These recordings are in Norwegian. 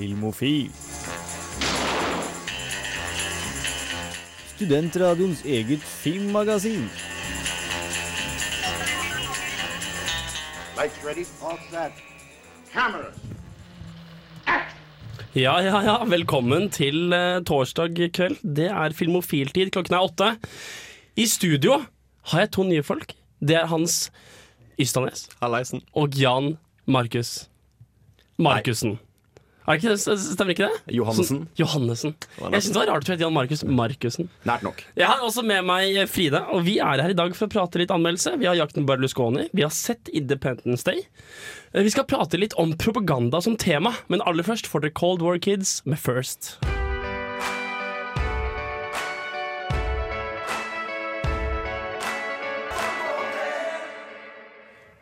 Filmofil. Studentradioens eget filmmagasin. Lights ready, all set. Cameras. Ja, ja, ja. Velkommen til eh, torsdag kveld. Det er filmofiltid. Klokken er åtte. I studio har jeg to nye folk. Det er Hans Ystadnes Hallaisen. og Jan Markus Markussen. Er ikke det? Stemmer ikke det? Johannessen. Sånn- Johannessen. Jeg syns det var rart å hete Jan Markus Markussen. Nært nok. Jeg har også med meg Fride, og vi er her i dag for å prate litt anmeldelse. Vi har Jakten Berlusconi, vi har sett Independence Day. Eh, Vi skal prate litt om propaganda som tema, men aller først får dere Cold War Kids med First.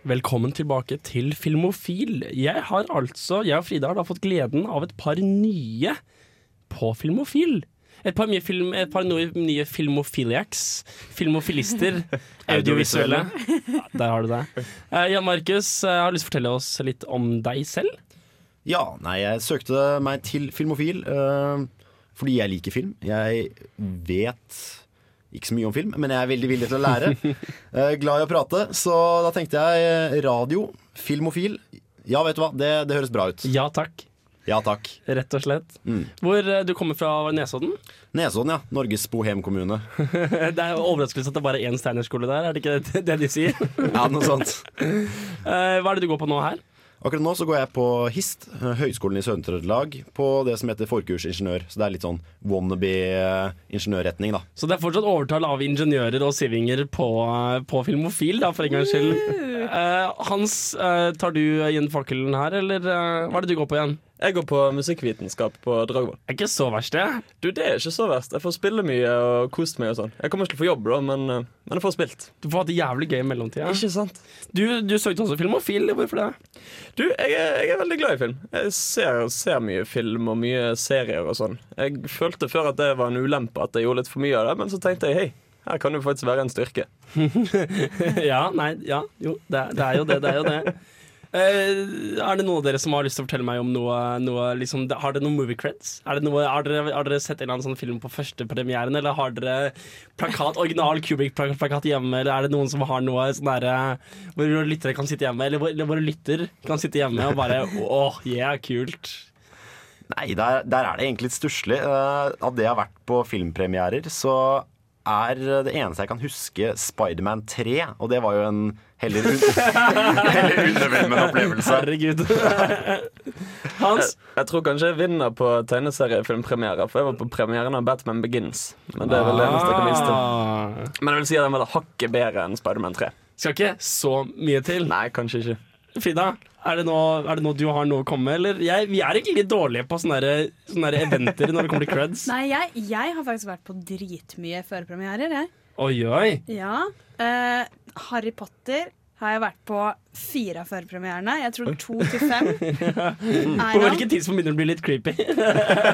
Velkommen tilbake til Filmofil. Jeg har altså, jeg og Frida har da fått gleden av et par nye på Filmofil. Et par, nye film, et par nye, nye filmofiliacs. Filmofilister. Audiovisuelle. Ja, der har du det. Uh, Jan Markus, eh, har lyst til å fortelle oss litt om deg selv? Ja, nei, jeg søkte meg til Filmofil uh, fordi jeg liker film. Jeg vet ikke så mye om film, men jeg er veldig villig til å lære. Eh, glad i å prate, så da tenkte jeg eh, radio, Filmofil. Ja, vet du hva, det, det høres bra ut. Ja takk, Ja takk. rett og slett. Mm. Hvor eh, du kommer fra Nesodden? Nesodden, ja. Norges bohemkommune. Det er overraskelse at det er bare er én steinerskole der, er det ikke det, det de sier? Ja, noe sånt. Hva er det du går på nå her? Akkurat nå så går jeg på HIST, eh, Høgskolen i Sør-Trøndelag, på det som heter forkursingeniør. Så det er litt sånn wannabe-ingeniørretning, da. Så det er fortsatt overtall av ingeniører og sivinger på, på Filmofil, da, for en gangs skyld. Uh, Hans, uh, tar du igjen fakkelen her, eller uh, hva er det du går på igjen? Jeg går på musikkvitenskap på Dragvoll. Er ikke så verst, det. Du, Det er ikke så verst. Jeg får spille mye og kost meg. og sånn Jeg kommer ikke til å få jobb, da, men, eh, men jeg får spilt. Du får hatt det jævlig gøy i mellomtida. Ikke sant? Du, du søkte også Filmofil, hvorfor det? Du, jeg er, jeg er veldig glad i film. Jeg ser, ser mye film og mye serier og sånn. Jeg følte før at det var en ulempe at jeg gjorde litt for mye av det, men så tenkte jeg hei, her kan det faktisk være en styrke. ja, nei, ja, jo, det, det er jo det, det er jo det. Eh, er det noen av dere som har lyst til å fortelle meg om noe, noe liksom, Har dere noen movie creds? Er det noe, har, dere, har dere sett en eller annen sånn film på førstepremieren, eller har dere plakat, original Cubic-plakat hjemme, eller er det noen som har noe sånn derre Hvor våre lyttere kan sitte hjemme, eller hvor- eller lytter kan sitte hjemme og bare åh, yeah, kult. Nei, der, der er det egentlig litt stusslig. Uh, Av det jeg har vært på filmpremierer, så er det eneste jeg kan huske Spiderman 3. Og det var jo en heller, un heller underveldende opplevelse. Herregud. Hans? Jeg tror kanskje jeg vinner på tegneseriefilmpremiere, for jeg var på premieren av Batman Begins. Men det er vel det eneste jeg kan vise til. Ah. Men jeg vil si at den var hakket bedre enn Spiderman 3. Skal ikke så mye til. Nei, kanskje ikke. Frida, er det, noe, er det noe du har noe å komme med? Eller jeg, vi er egentlig litt dårlige på sånne, der- sånne der eventer når det kommer til creds. Nei, jeg, jeg har faktisk vært på dritmye førpremierer, jeg. Oi, oi. Ja. Eh, Harry Potter har jeg vært på fire av førpremierene. Jeg tror to til fem. På hvilket tidspunkt begynner det å bli litt creepy?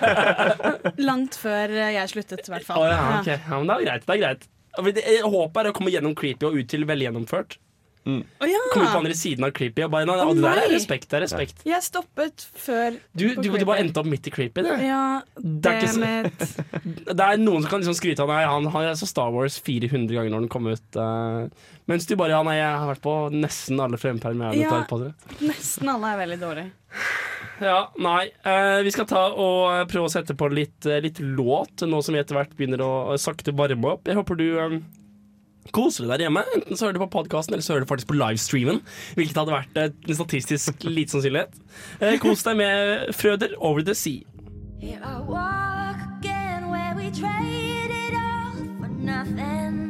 langt før jeg sluttet, i hvert fall. Oh, ja, okay. ja, men det er greit. det er greit Håpet er å komme gjennom creepy og ut til velgjennomført. Å, ja. Komme ut på andre siden av creepy. Og bare, nei, Å, det der er respekt. Det er respekt. Jeg stoppet før Du, du, du bare endte opp midt i creepy. Det. Ja, Det er ikke. Det er noen som kan liksom skryte av Nei, han har så Star Wars 400 ganger når den kom ut. Uh, mens du bare Ja, nei, jeg har vært på nesten alle frempremierene. Ja. Nesten alle er veldig dårlige. Ja, nei. eh, vi skal ta og eh, prøve å sette på litt, eh, litt låt, nå som vi etter hvert begynner å sakte varme opp. Jeg håper du eh, koser deg der hjemme. Enten så hører du på podkasten, eller så hører du faktisk på livestreamen. Hvilket hadde vært eh, en statistisk lite sannsynlighet. Eh, kos deg med Frøder Over the Sea. Here I walk again where we traded all for nothing.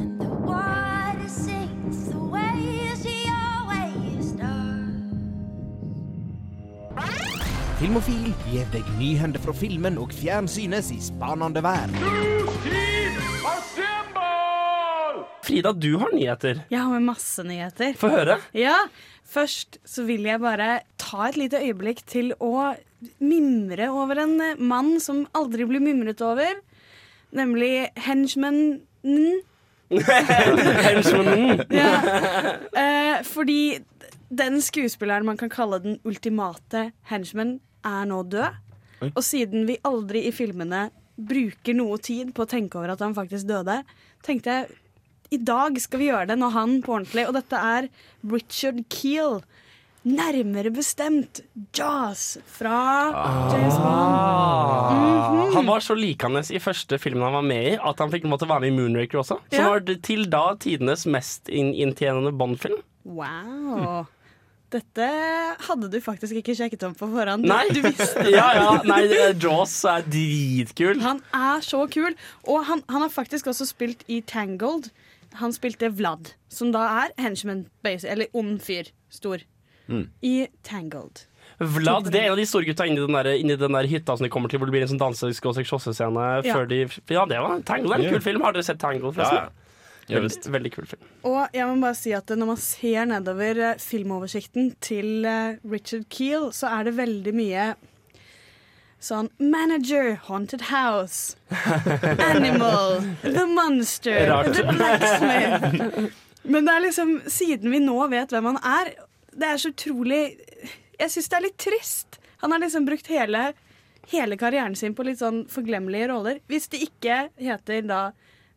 And the water sings the waves she always does. Filmofil gir deg nyhender fra filmen og fjernsynets i spanende verden. Frida, du har nyheter. Jeg har med masse nyheter. Få høre. Ja, Først så vil jeg bare ta et lite øyeblikk til å mimre over en eh, mann som aldri blir mimret over. Nemlig henchmanen. Henchmanen. Ja. Eh, fordi den skuespilleren man kan kalle den ultimate henchman, er nå død. Og siden vi aldri i filmene bruker noe tid på å tenke over at han faktisk døde, tenkte jeg i dag skal vi gjøre det når han på ordentlig. Og dette er Richard Keel. Nærmere bestemt Jaws fra James Bond. Ah. Han var så likende i første filmen han var med i, at han fikk måtte være med i Moonraker også. Som Ja. var til da tidenes mest inntjenende Bond-film. Wow. Dette hadde du faktisk ikke sjekket om på forhånd. Nei, Du visste ja, ja, nei, Jaws er dritkul. Han er så kul. Og han, han har faktisk også spilt i Tangled. Han spilte Vlad, som da er henchman, eller ond fyr. Stor. I Tangled. Vlad det er en av de store gutta inni den, der, inni den der hytta som de kommer til, hvor det blir en sånn danse-slåssescene Ja. før de Ja, det var Tangled en kul film. Har dere sett Tangled, forresten? Ja, Veldig, veldig kul film. Og jeg må bare si at når man ser nedover eh, filmoversikten til eh, Richard Keel, så er det veldig mye sånn Manager, Haunted House, Animal, The Monster, Rart. The Blacksmith. Men det er liksom, siden vi nå vet hvem han er, det er så utrolig Jeg syns det er litt trist. Han har liksom brukt hele, hele karrieren sin på litt sånn forglemmelige roller. Hvis det ikke heter da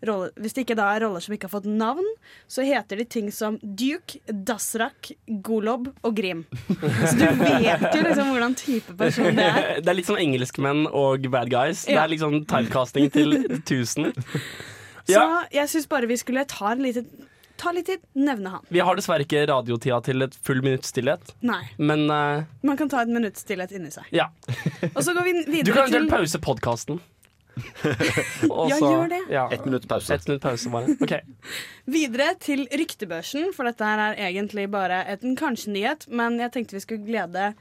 rolle, Hvis det ikke da er roller som ikke har fått navn, så heter de ting som Duke, Dasrak, Golob og Grim. Så du vet jo liksom hvordan type person det er. Det er litt sånn engelskmenn og bad guys. Det Ja. er liksom typecasting til tusen. Så Ja. jeg syns bare vi skulle ta, en liten ta litt tid, nevne han. Vi har dessverre ikke radiotida til et full minutts stillhet, Nei. men uh, Man kan ta et minutts stillhet inni seg. ja. Og så går vi Du kan til eventuelt pause podkasten. Ja, gjør det. Ja. Ett minutt pause. Et minutt pause, bare. Okay. Videre til ryktebørsen, for dette her er egentlig bare et, en kanskje-nyhet. Men jeg tenkte vi skulle glede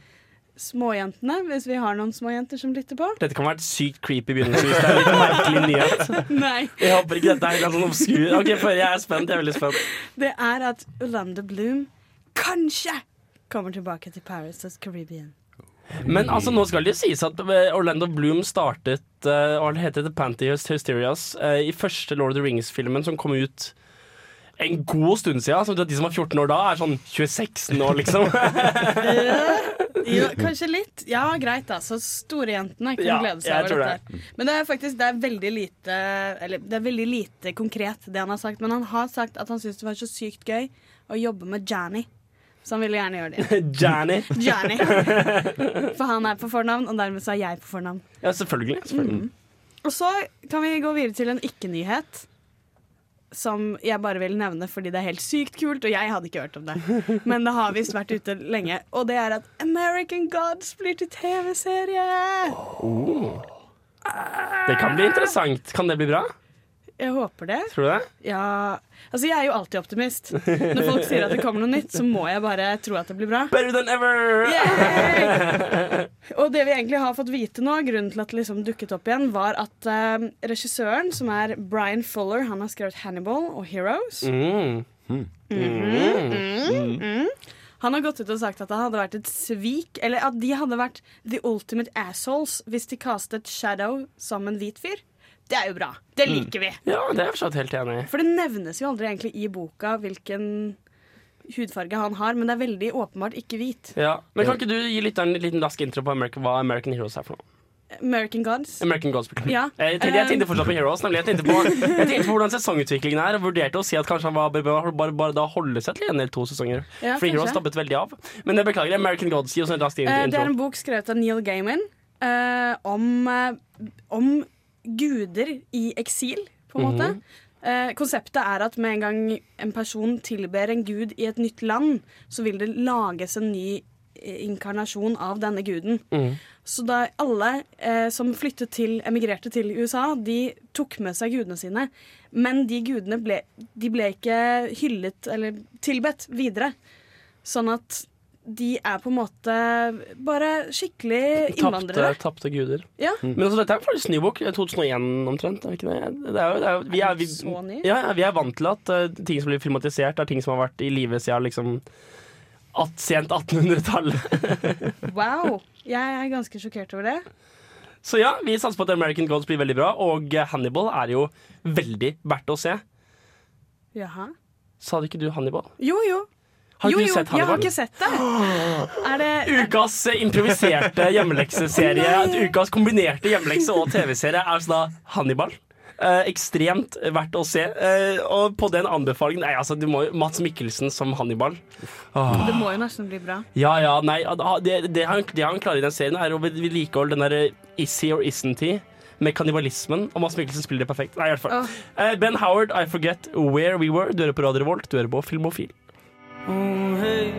småjentene, hvis vi har noen småjenter som lytter på. Dette kan være et sykt creepy begynnelsevis. Det er en litt merkelig nyhet. Nei. Jeg håper ikke dette er helt sånn obskur. Ok, for jeg er spent. Jeg er veldig spent. Det er at Orlando Bloom kanskje kommer tilbake til Paris as Caribbean. Men altså, nå skal det sies at eh, Orlando Bloom startet uh, Hva heter det? Pantyhust Hysterias uh, i første Lord of the Rings-filmen som kom ut en god stund siden. Så de som var 14 år da, er sånn 26 nå, liksom. ja, kanskje litt. Ja, greit, da. Så storejentene kan Ja, glede seg over dette. Det. Men det er faktisk det er veldig lite Eller det er veldig lite konkret, det han har sagt. Men han har sagt at han syns det var så sykt gøy å jobbe med Janny. Så han ville gjerne gjøre det. Janny. Janny. For han er på fornavn, og dermed så er jeg på fornavn. Ja, selvfølgelig. selvfølgelig. Og så kan vi gå videre til en ikke-nyhet. Som jeg bare vil nevne fordi det er helt sykt kult, og jeg hadde ikke hørt om det. Men det har visst vært ute lenge. Og det er at American Gods blir til TV-serie! Det kan bli interessant. Kan det bli bra? Jeg håper det. Tror du det? Ja Altså, jeg er jo alltid optimist. Når folk sier at det kommer noe nytt, så må jeg bare tro at det blir bra. Better than ever! Yeah! Og det vi egentlig har fått vite nå, grunnen til at det liksom dukket opp igjen, var at uh, regissøren, som er Brian Fuller, han har skrevet Hannibal og Heroes. Mm. Han har gått ut og sagt at det hadde vært et svik, eller at de hadde vært the ultimate assholes hvis de castet Shadow som en hvit fyr. Det er jo bra. Det liker vi. Ja, det er jeg helt enig i. For det nevnes jo aldri egentlig i boka hvilken hudfarge han har, men det er veldig åpenbart ikke hvit. Ja. Men kan ikke du gi litt en liten rask intro på American, hva American Heroes er for noe? American Gods. American Gods. Ja. Jeg, tenkte, jeg tenkte fortsatt på Heroes. Nemlig. Jeg, tenkte på, jeg tenkte på hvordan sesongutviklingen er, og vurderte å si at kanskje han var bare, bare, bare da holde seg til en eller to sesonger. Ja, For Heroes stoppet veldig av. Men jeg beklager. American Gods, gi oss en rask intro. det er en bok skrevet av Neil Gaiman eh, om, eh, om guder i eksil, på en måte. Eh, konseptet er at med en gang en person tilber en gud i et nytt land, så vil det lages en ny eh, inkarnasjon av denne guden. Så da alle eh, som flyttet til, emigrerte til USA, de tok med seg gudene sine. Men de gudene ble, de ble ikke hyllet eller tilbedt videre. Sånn at de er på en måte bare skikkelig innvandrere. tapte guder. Ja. Men altså, dette er faktisk ny bok. 2001 omtrent. Er det ikke det? det, er jo, det er vi, er, vi, Så ny? ja, ja, vi er vant til at uh, ting som blir filmatisert, er ting som har vært i live siden liksom at, sent 1800-tallet. Wow! Jeg er ganske sjokkert over det. Så ja, vi satser på at American Gods blir veldig bra, og Hannibal er jo veldig verdt å se. Jaha. Sa du ikke du Hannibal? Jo, jo. Har Jo, du jo, sett jeg har ikke sett det. Er det Ukas eh, improviserte hjemmelekseserie, ukas kombinerte hjemmelekse og TV-serie er altså da Hannibal. Eh, ekstremt verdt å se. Eh, og på den anbefalingen Nei, altså, du må jo Mats Mikkelsen som Hannibal. Åh. Det må jo nesten bli bra. Ja, ja, nei ah, Det, det, han, det han klarer i den serien, er å vedlikeholde den derre is he or isn't he? Med kannibalismen. Og Mats Mikkelsen spiller det perfekt. Nei, i hvert fall. Oh. Eh, ben Howard, I Forget Where We Were. Du hører på Radio Revolt, du hører på Filmofil. Oh, hey,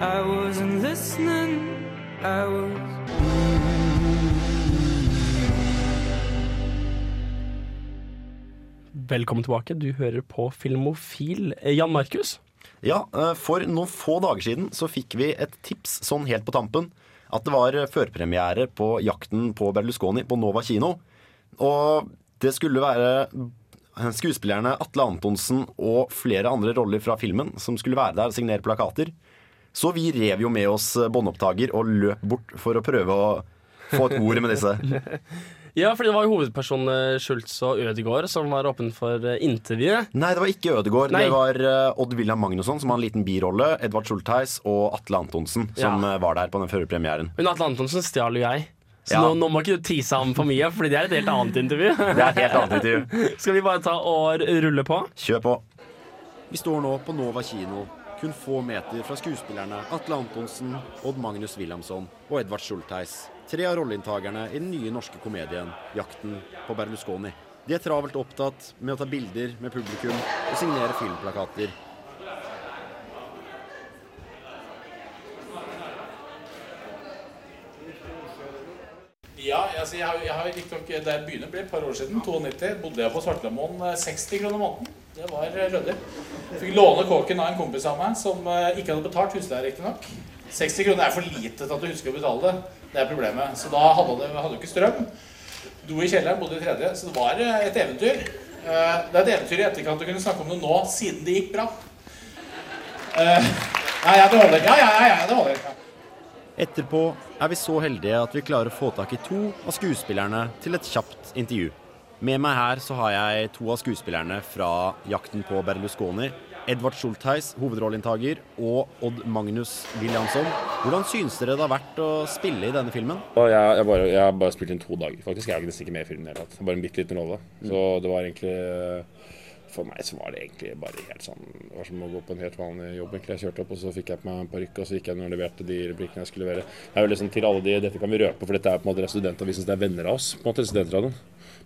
I wasn't listening. I was. Velkommen tilbake. Du hører på Filmofil. Eh, Jan Markus? Ja, eh, for noen få dager siden så fikk vi et tips sånn helt på tampen. At det var eh, førpremiere på Jakten på Berlusconi på Nova kino. Og det skulle være skuespillerne Atle Antonsen og flere andre roller fra filmen som skulle være der og signere plakater. Så vi rev jo med oss eh, båndopptaker og løp bort for å prøve å få et ord med disse. Ja, for det var jo hovedpersonene Schultz og Ødegaard som var åpen for intervjuet. Nei, det var ikke Ødegård. Nei. Det var eh, Odd William Magnusson som har en liten birolle. Edvard Schultheis og Atle Antonsen som Ja. eh, var der på den førre premieren. Men Atle Antonsen stjal jo jeg. Så Ja. nå, nå må ikke du tease ham for mye, Fordi det er et helt annet intervju. Det er et helt annet intervju. Skal vi bare ta og rulle på? Kjør på. Vi står nå på Nova kino, kun få meter fra skuespillerne Atle Antonsen, Odd Magnus Williamson og Edvard Schultheis. Tre av rolleinntakerne i den nye norske komedien 'Jakten på Berlusconi'. De er travelt opptatt med å ta bilder med publikum og signere filmplakater. Ja, altså jeg jeg har riktignok Da begynner å ble et par år siden, 92, bodde jeg på Svartlamoen eh, 60 kroner måneden. Det var rødder. Fikk låne kåken av en kompis av meg som eh, ikke hadde betalt husleie, riktignok. 60 kroner er for lite til at du husker å betale det. Det er problemet. Så da hadde det ikke strøm. Do i kjelleren, bodde i tredje. Så det var eh, et eventyr. Eh, Det er et eventyr i etterkant å kunne snakke om det nå, siden det gikk bra. Nei, Ja, det holder. Ja, ja, ja, det holder. Etterpå er vi så heldige at vi klarer å få tak i to av skuespillerne til et kjapt intervju. Med meg her så har jeg to av skuespillerne fra 'Jakten på Berlusconi'. Edvard Schultheis, hovedrolleinntaker, og Odd Magnus Williamson. Hvordan syns dere det har vært å spille i denne filmen? Jeg, jeg, bare, jeg har bare spilt inn to dager, faktisk. Jeg er nesten ikke med i filmen i det hele tatt. Bare en bitte liten rolle. Så det var egentlig For meg så var det egentlig bare helt sånn Det var som å gå på en helt vanlig jobb, egentlig. Jeg kjørte opp, og så fikk jeg på meg en parykk, og så gikk jeg og leverte de replikkene jeg skulle levere. Det er jo liksom til alle de Dette kan vi røpe, for dette er på en måte studentavisen, det er venner av oss, på en måte, studentradioen.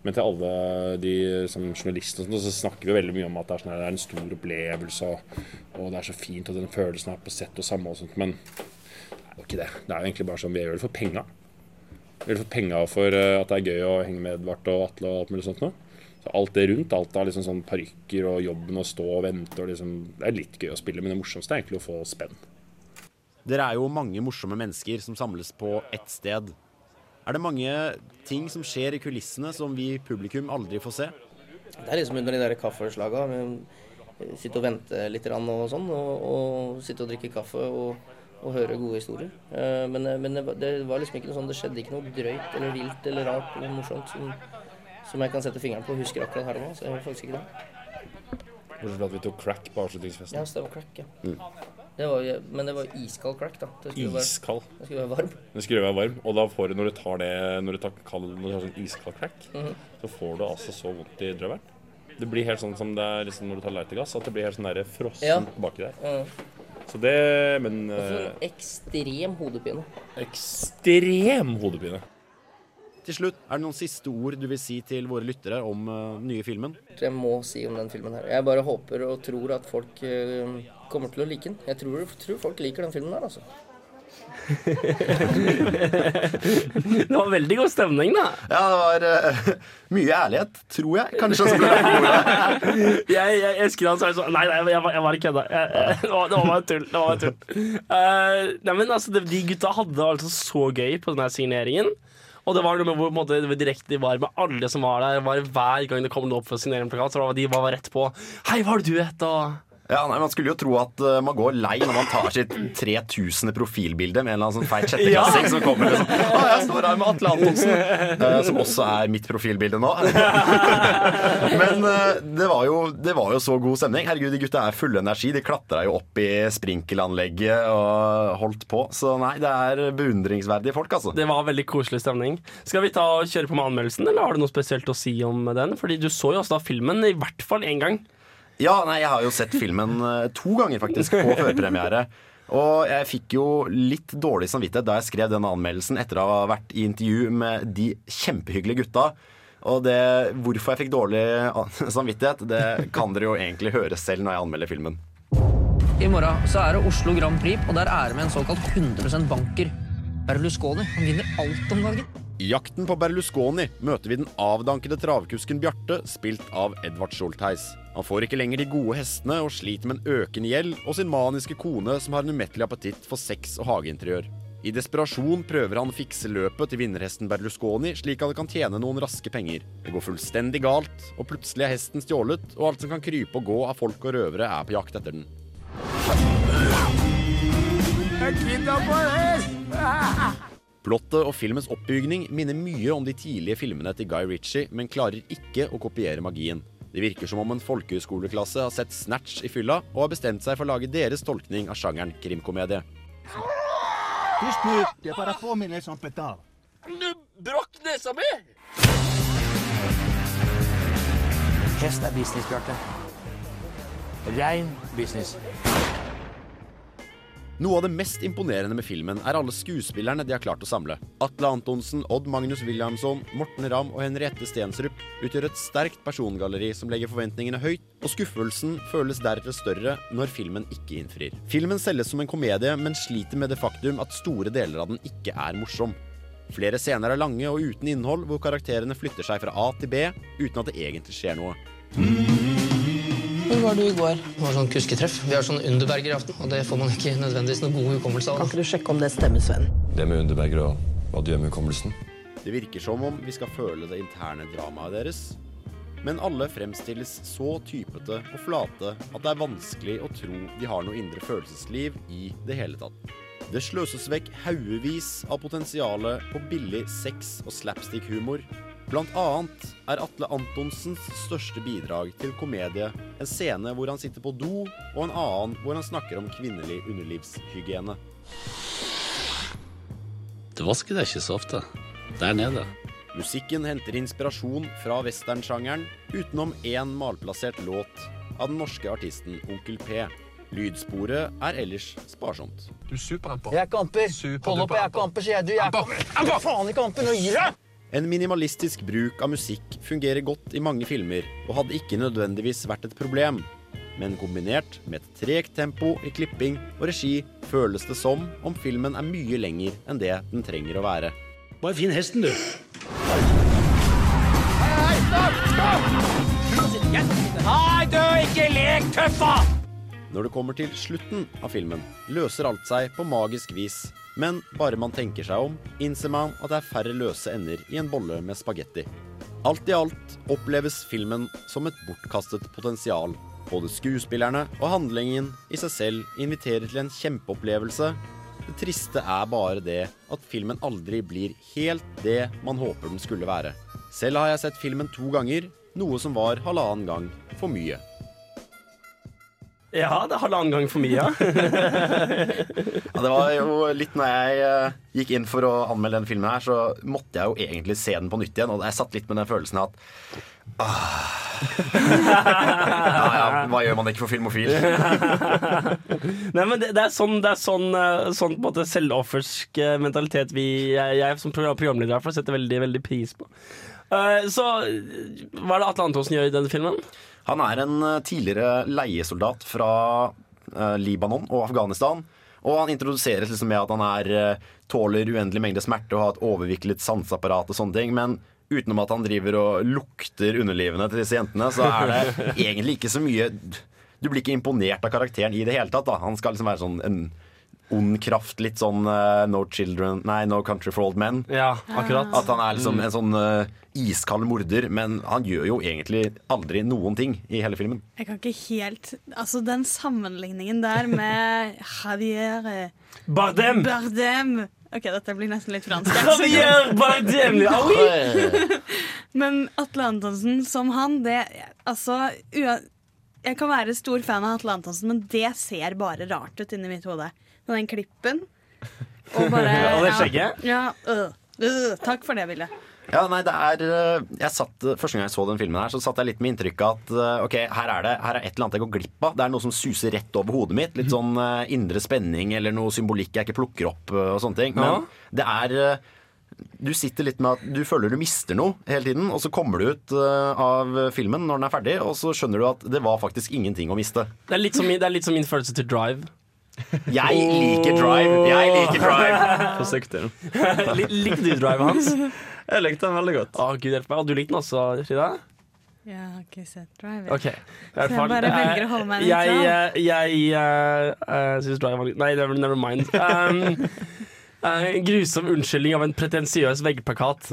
Men til alle de som journalister og sånn, så snakker vi veldig mye om at det er, sånn det er en stor opplevelse, og, og det er så fint, og den følelsen er på sett og samme og sånt. Men det er jo ikke det. Det er jo egentlig bare sånn vi gjør det for penga. Vi gjør det for penga for eh, at det er gøy å henge med Edvard og Atle og alt mulig sånt noe. Så alt det rundt, alt av liksom sånn parykker og jobben og stå og vente og liksom Det er litt gøy å spille, men det morsomste er egentlig å få spenn. Dere er jo mange morsomme mennesker som samles på ett sted. Er det mange ting som skjer i kulissene som vi publikum aldri får se? Det er liksom under de der kaffeslaga. Sitte og vente litt og sånn, og, og sitte og drikke kaffe og, og høre gode historier. Eh, Men, men det, var- det var liksom ikke noe sånn, det skjedde ikke noe drøyt eller vilt eller rart eller morsomt som, som jeg kan sette fingeren på husker akkurat her nå. Så jeg gjør faktisk ikke det. Bortsett fra at vi tok crack på avslutningsfesten. Ja, det var crack, ja. Mm. Det var, men det var iskald crack, da. Det skulle være- Det skulle være varm. Det skulle være varm, og da får du, når du tar det Når du tar, når du tar sånn iskald crack, Mhm. så får du altså så vondt i drøvelen. Det blir helt sånn som det er liksom når du tar lightergass, at det blir helt sånn der frossen Ja. baki der. Mm. Så det Men Og så eh, en ekstrem hodepine. ekstrem hodepine. Til slutt, er det noen siste ord du vil si til våre lyttere om den nye filmen? jeg må si om den filmen her. Jeg bare håper og tror at folk uh, kommer til å like den. Jeg tror, tror folk liker den filmen her, altså. Det var veldig god stemning, da. Ja, det var uh, mye ærlighet, tror jeg. Kanskje også ble ordet. jeg, jeg elsker han sånn Nei, nei, jeg, var- jeg bare kødda. Jeg- jeg- Det var bare tull. Det var bare tull. Uh, nei, men altså, De gutta hadde altså så gøy på denne signeringen. Og det var noe med hvor måte, direkte de var med alle som var der. Var Hver gang det kom noe opp for å signere en plakat, så var de var rett på Hei, hva har du het? Og Ja, nei, Man skulle jo tro at uh, man går lei når man tar sitt 3000. profilbilde med en eller annen sånn feit sjetteklassing som kommer liksom Ah, jeg står her med Atle Antonsen! uh, som også er mitt profilbilde nå. Men uh, det, var jo, det var jo så god stemning. Herregud, de gutta er fulle energi. De klatra jo opp i sprinkelanlegget og holdt på. Så nei, det er beundringsverdige folk, altså. Det var veldig koselig stemning. Skal vi ta og kjøre på med anmeldelsen, eller har du noe spesielt å si om den? Fordi du så jo også da filmen i hvert fall én gang. Ja, nei, jeg har jo sett filmen eh, to ganger faktisk på førpremiere. Og jeg fikk jo litt dårlig samvittighet da jeg skrev denne anmeldelsen etter å ha vært i intervju med de kjempehyggelige gutta. Og det, hvorfor jeg fikk dårlig samvittighet, det kan dere jo egentlig høre selv når jeg anmelder filmen. I morgen så er det Oslo Grand Prix, og der er det med en såkalt 100% banker. Berlusconi han vinner alt om dagen. I jakten på Berlusconi møter vi den avdankede travkusken Bjarte, spilt av Edvard Schultheis. Han får ikke lenger de gode hestene og sliter med en økende gjeld og sin maniske kone som har en umettelig appetitt for sex og hageinteriør. I desperasjon prøver han å fikse løpet til vinnerhesten Berlusconi, slik at han kan tjene noen raske penger. Det går fullstendig galt, og plutselig er hesten stjålet, og alt som kan krype og gå av folk og røvere, er på jakt etter den. Plottet og filmens oppbygning minner mye om de tidlige filmene til Guy Ritchie, men klarer ikke å kopiere magien. Det virker som om en folkehøyskoleklasse har sett Snatch i fylla og har bestemt seg for å lage deres tolkning av sjangeren krimkomedie. Tyst nu, det är bara påminnelse om petal. Du brakk nesa mi! Hest er business, Bjarte. Rein business. Noe av det mest imponerende med filmen er alle skuespillerne de har klart å samle. Atle Antonsen, Odd Magnus Williamson, Morten Ramm og Henriette Stensrup utgjør et sterkt persongalleri som legger forventningene høyt, og skuffelsen føles deretter større når filmen ikke innfrir. Filmen selges som en komedie, men sliter med det faktum at store deler av den ikke er morsom. Flere scener er lange og uten innhold, hvor karakterene flytter seg fra A til B uten at det egentlig skjer noe. Hvor var du i går? Det var sånn kusketreff. Vi har sånn Underberger i aften, og det får man ikke nødvendigvis noen god hukommelse av. Kan ikke du sjekke om det stemmer, Sven? Det med Underberger og hva du gjør med hukommelsen. Det virker som om vi skal føle det interne dramaet deres. Men alle fremstilles så typete og flate at det er vanskelig å tro de har noe indre følelsesliv i det hele tatt. Det sløses vekk haugevis av potensialet på billig sex- og slapstick-humor. Blant annet er Atle Antonsens største bidrag til komedie en scene hvor han sitter på do, og en annen hvor han snakker om kvinnelig underlivshygiene. Du vasker deg ikke så ofte. Der nede. Musikken henter inspirasjon fra westernsjangeren, utenom én malplassert låt av den norske artisten Onkel P. Lydsporet er ellers sparsomt. Du er superamper. Jeg er ikke amper. Hold opp, jeg er ikke amper, sier jeg. Du, jeg er ikke amper. Faen ikke amper, nå gir jeg! En minimalistisk bruk av musikk fungerer godt i mange filmer, og hadde ikke nødvendigvis vært et problem. Men kombinert med et tregt tempo i klipping og regi føles det som om filmen er mye lenger enn det den trenger å være. Bare finn hesten, du. Hei, stopp, stopp! Nei, du, ikke lek tøffa! Når det kommer til slutten av filmen, løser alt seg på magisk vis. Men bare man tenker seg om, innser man at det er færre løse ender i en bolle med spagetti. Alt i alt oppleves filmen som et bortkastet potensial. Både skuespillerne og handlingen i seg selv inviterer til en kjempeopplevelse. Det triste er bare det at filmen aldri blir helt det man håper den skulle være. Selv har jeg sett filmen to ganger, noe som var halvannen gang for mye. Ja, det er halvannen gang for mye, ja. Ja, det var jo litt når jeg eh, gikk inn for å anmelde denne filmen her, så måtte jeg jo egentlig se den på nytt igjen. Og jeg satt litt med den følelsen at ah, ja, ja, hva gjør man ikke for filmofil? Nei, men det, det er sånn, det er sånn, eh, sånn på en måte selvoffersk eh, mentalitet vi, jeg, jeg som program- programleder i hvert fall setter veldig, veldig pris på. Eh, Så hva er det Atle Antonsen gjør i denne filmen? Han er en eh, tidligere leiesoldat fra eh, Libanon og Afghanistan. Og han introduseres liksom med at han er, tåler uendelig mengde smerte og har et overviklet sanseapparat og sånne ting. Men utenom at han driver og lukter underlivene til disse jentene, så er det egentlig ikke så mye Du blir ikke imponert av karakteren i det hele tatt. da Han skal liksom være sånn en ond kraft. Litt sånn uh, No Children Nei, No Country for Old Men. Ja, akkurat. At han er liksom Mm. en sånn uh, iskald morder, men han gjør jo egentlig aldri noen ting i hele filmen. Jeg kan ikke helt Altså, den sammenligningen der med Javier eh, Bardem! Bardem. OK, dette blir nesten litt fransk. Javier Bardem! Ah! Men Atle Antonsen som han, det Altså ua- Jeg kan være stor fan av Atle Antonsen, men det ser bare rart ut inni mitt hode. Med den klippen. Og bare Ja, det skjegget? Ja, øh, øh, takk for det, Ville. Ja, nei, det er eh, jeg satt, eh, Første gang jeg så den filmen, her Så satt jeg litt med inntrykk av at eh, Ok, her er det her er et eller annet jeg går glipp av. Det er noe som suser rett over hodet mitt. Litt sånn indre spenning eller noe symbolikk jeg ikke plukker opp. og sånne ting Men Ja. det er Du sitter litt med at du føler du mister noe hele tiden, og så kommer du ut av filmen når den er ferdig, og så skjønner du at det var faktisk ingenting å miste. Det er litt som det er litt som min følelse til Drive. Jeg liker Drive. Jeg liker Drive. Forsiktig. Lik- Likte du Drive, Hans? Jeg likte den veldig godt. Å, Gud hjelpe meg. Og du likte den også, Frida? Jeg har ikke sett Drive. Ok. I Så jeg fall, bare eh, velger å holde meg Jeg, nøytral. eh, jeg uh, uh, syns Drive var litt Nei, never, never mind. Um, eh, grusom unnskyldning av en pretensiøs veggplakat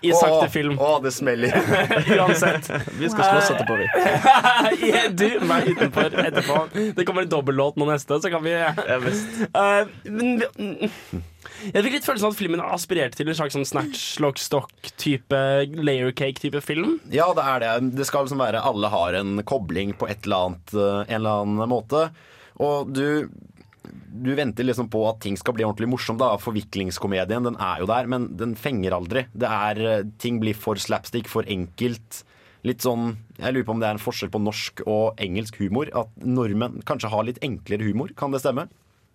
i sakte Åh, film. Å, det smeller. Uansett. Vi skal slåss etterpå, vi. Du, meg utenfor etterpå. Det kommer en dobbellåt nå neste, så kan vi Eh, men, mm, Jeg fikk litt følelsen av at filmen aspirerte til en slags sånn snatch, lock, stock-type layer cake-type film. Ja, det er det. Det skal liksom være alle har en kobling på et eller annet, eh, en eller annen måte. Og du, du venter liksom på at ting skal bli ordentlig morsomt. da Forviklingskomedien den er jo der, men den fenger aldri. Det er, eh, ting blir for slapstick, for enkelt. Litt sånn, Jeg lurer på om det er en forskjell på norsk og engelsk humor. At nordmenn kanskje har litt enklere humor. Kan det stemme?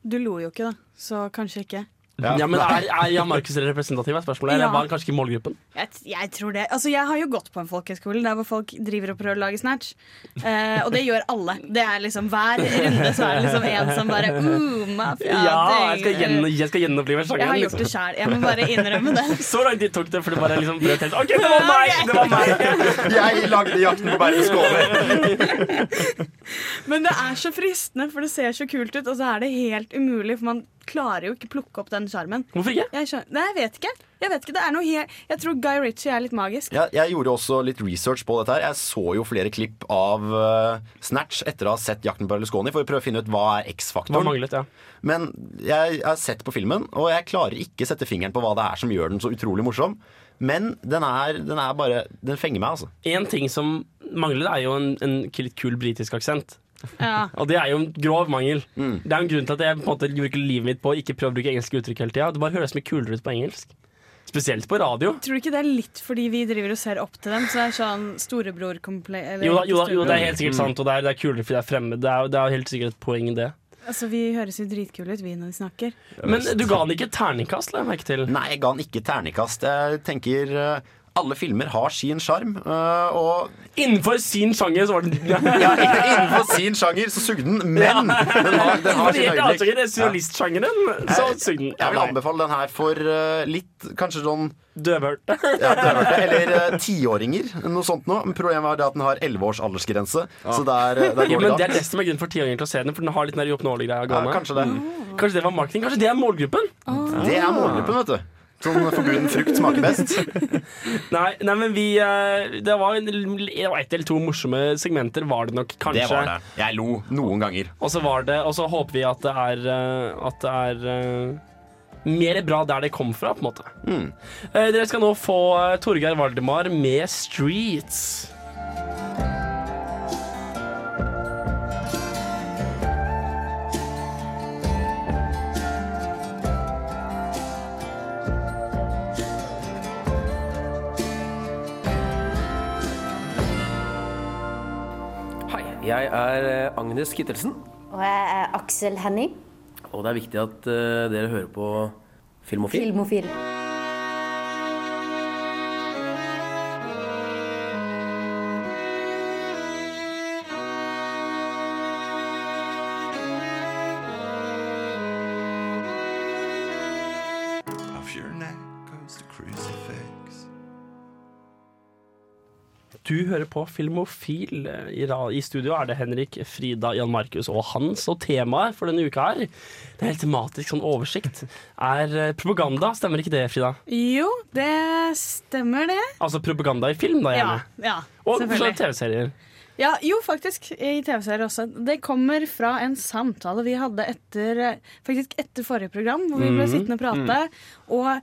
Du lo jo ikke, da, så kanskje ikke. Ja, men Er, er Jan Markus representativ? er spørsmålet Eller Ja. var han kanskje ikke i målgruppen? Jeg, jeg tror det. Altså, jeg har jo gått på en folkehøyskole der hvor folk driver og prøver å lage snatch. Eh, og det gjør alle. Det er liksom Hver runde så er det liksom en som bare uh, mafia, Ja, jeg skal, gjen, jeg skal gjenopplive Jeg har gjort det sjæl. Jeg må bare innrømme det. Så lang tid tok det for du bare liksom brøt helt OK, det var meg! Det var meg. Jeg lagde 'Jakten på Bergen Skåler'. Men det er så fristende, for det ser så kult ut, og så er det helt umulig, for man klarer jo ikke plukke opp den sjarmen. Hvorfor ikke? Jeg, skjønner- Nei, jeg vet ikke. Jeg vet ikke, det er noe helt Jeg tror Guy Ritchie er litt magisk. Jeg, jeg gjorde også litt research på dette. her Jeg så jo flere klipp av uh, Snatch etter å ha sett 'Jakten på Berlusconi' for å prøve å finne ut hva er X-faktoren. ja. Men jeg har sett på filmen, og jeg klarer ikke sette fingeren på hva det er som gjør den så utrolig morsom. Men den er, den er bare Den fenger meg, altså. En ting som mangler, er jo en, en litt kul britisk aksent. Ja. Og det er jo en grov mangel. Det er jo en grunn til at jeg på en måte bruker livet mitt på å ikke prøve å bruke engelske uttrykk hele tida. Det bare høres mye kulere ut på engelsk. Spesielt på radio. Tror du ikke det er litt fordi vi driver og ser opp til dem? Så det er sånn storebror eller, Jo da, jo, da, jo, det er helt sikkert sant, og det er, det er kulere fordi det er fremmed. Det er, det er helt sikkert et poeng i det. Altså, Vi høres jo dritkule ut, vi, når vi snakker. Men du ga den ikke terningkast, la jeg merke til. Nei, jeg ga den ikke terningkast. Jeg tenker eh, alle filmer har sin sjarm, eh, og Innenfor sin sjanger så var den ja, Innenfor sin sjanger så sugde den, men den har, den har sin øyeblikk. er Surrealistsjangeren, så sugde den. Jeg vil anbefale den her for eh, litt kanskje sånn Døvhørte. ja, døvhørte, eller uh, tiåringer. Noe sånt noe. Men Problemet er det at den har elleve års aldersgrense. Så der, eh, der Ja, går men det Det er det som er grunnen for tiåringer til å se den, for den har litt den uoppnåelige greia Ja, kanskje det. Kanskje det var marketing? Kanskje det er målgruppen? Det er målgruppen, vet du. Sånn forbuden frukt smaker best. Nei, nei men vi eh, Det var en- ett eller to morsomme segmenter, var det nok kanskje. Det var det. Jeg lo noen ganger. Og så var det Og så håper vi at det er eh, At det er eh, mer bra der det kom fra, på en måte. Mm. Eh, dere skal nå få Torgeir Valdemar med 'Streets'. Jeg er eh, Agnes Kittelsen, Og jeg er Aksel Henning, og det er viktig at eh, dere hører på Filmofil. filmofil. Du hører på Filmofil. I, studio er det Henrik, Frida, Jan Markus og Hans. Og temaet for denne uka her, det er helt tematisk sånn oversikt, er eh, propaganda. Stemmer ikke det, Frida? Jo, det stemmer det. Altså propaganda i film, da, Ja, gjerne. ja og for så selvfølgelig. vidt TV-serier. Ja, jo, faktisk. I TV-serier også. Det kommer fra en samtale vi hadde etter eh, Faktisk etter forrige program, hvor vi ble Mhm. sittende og prate. Og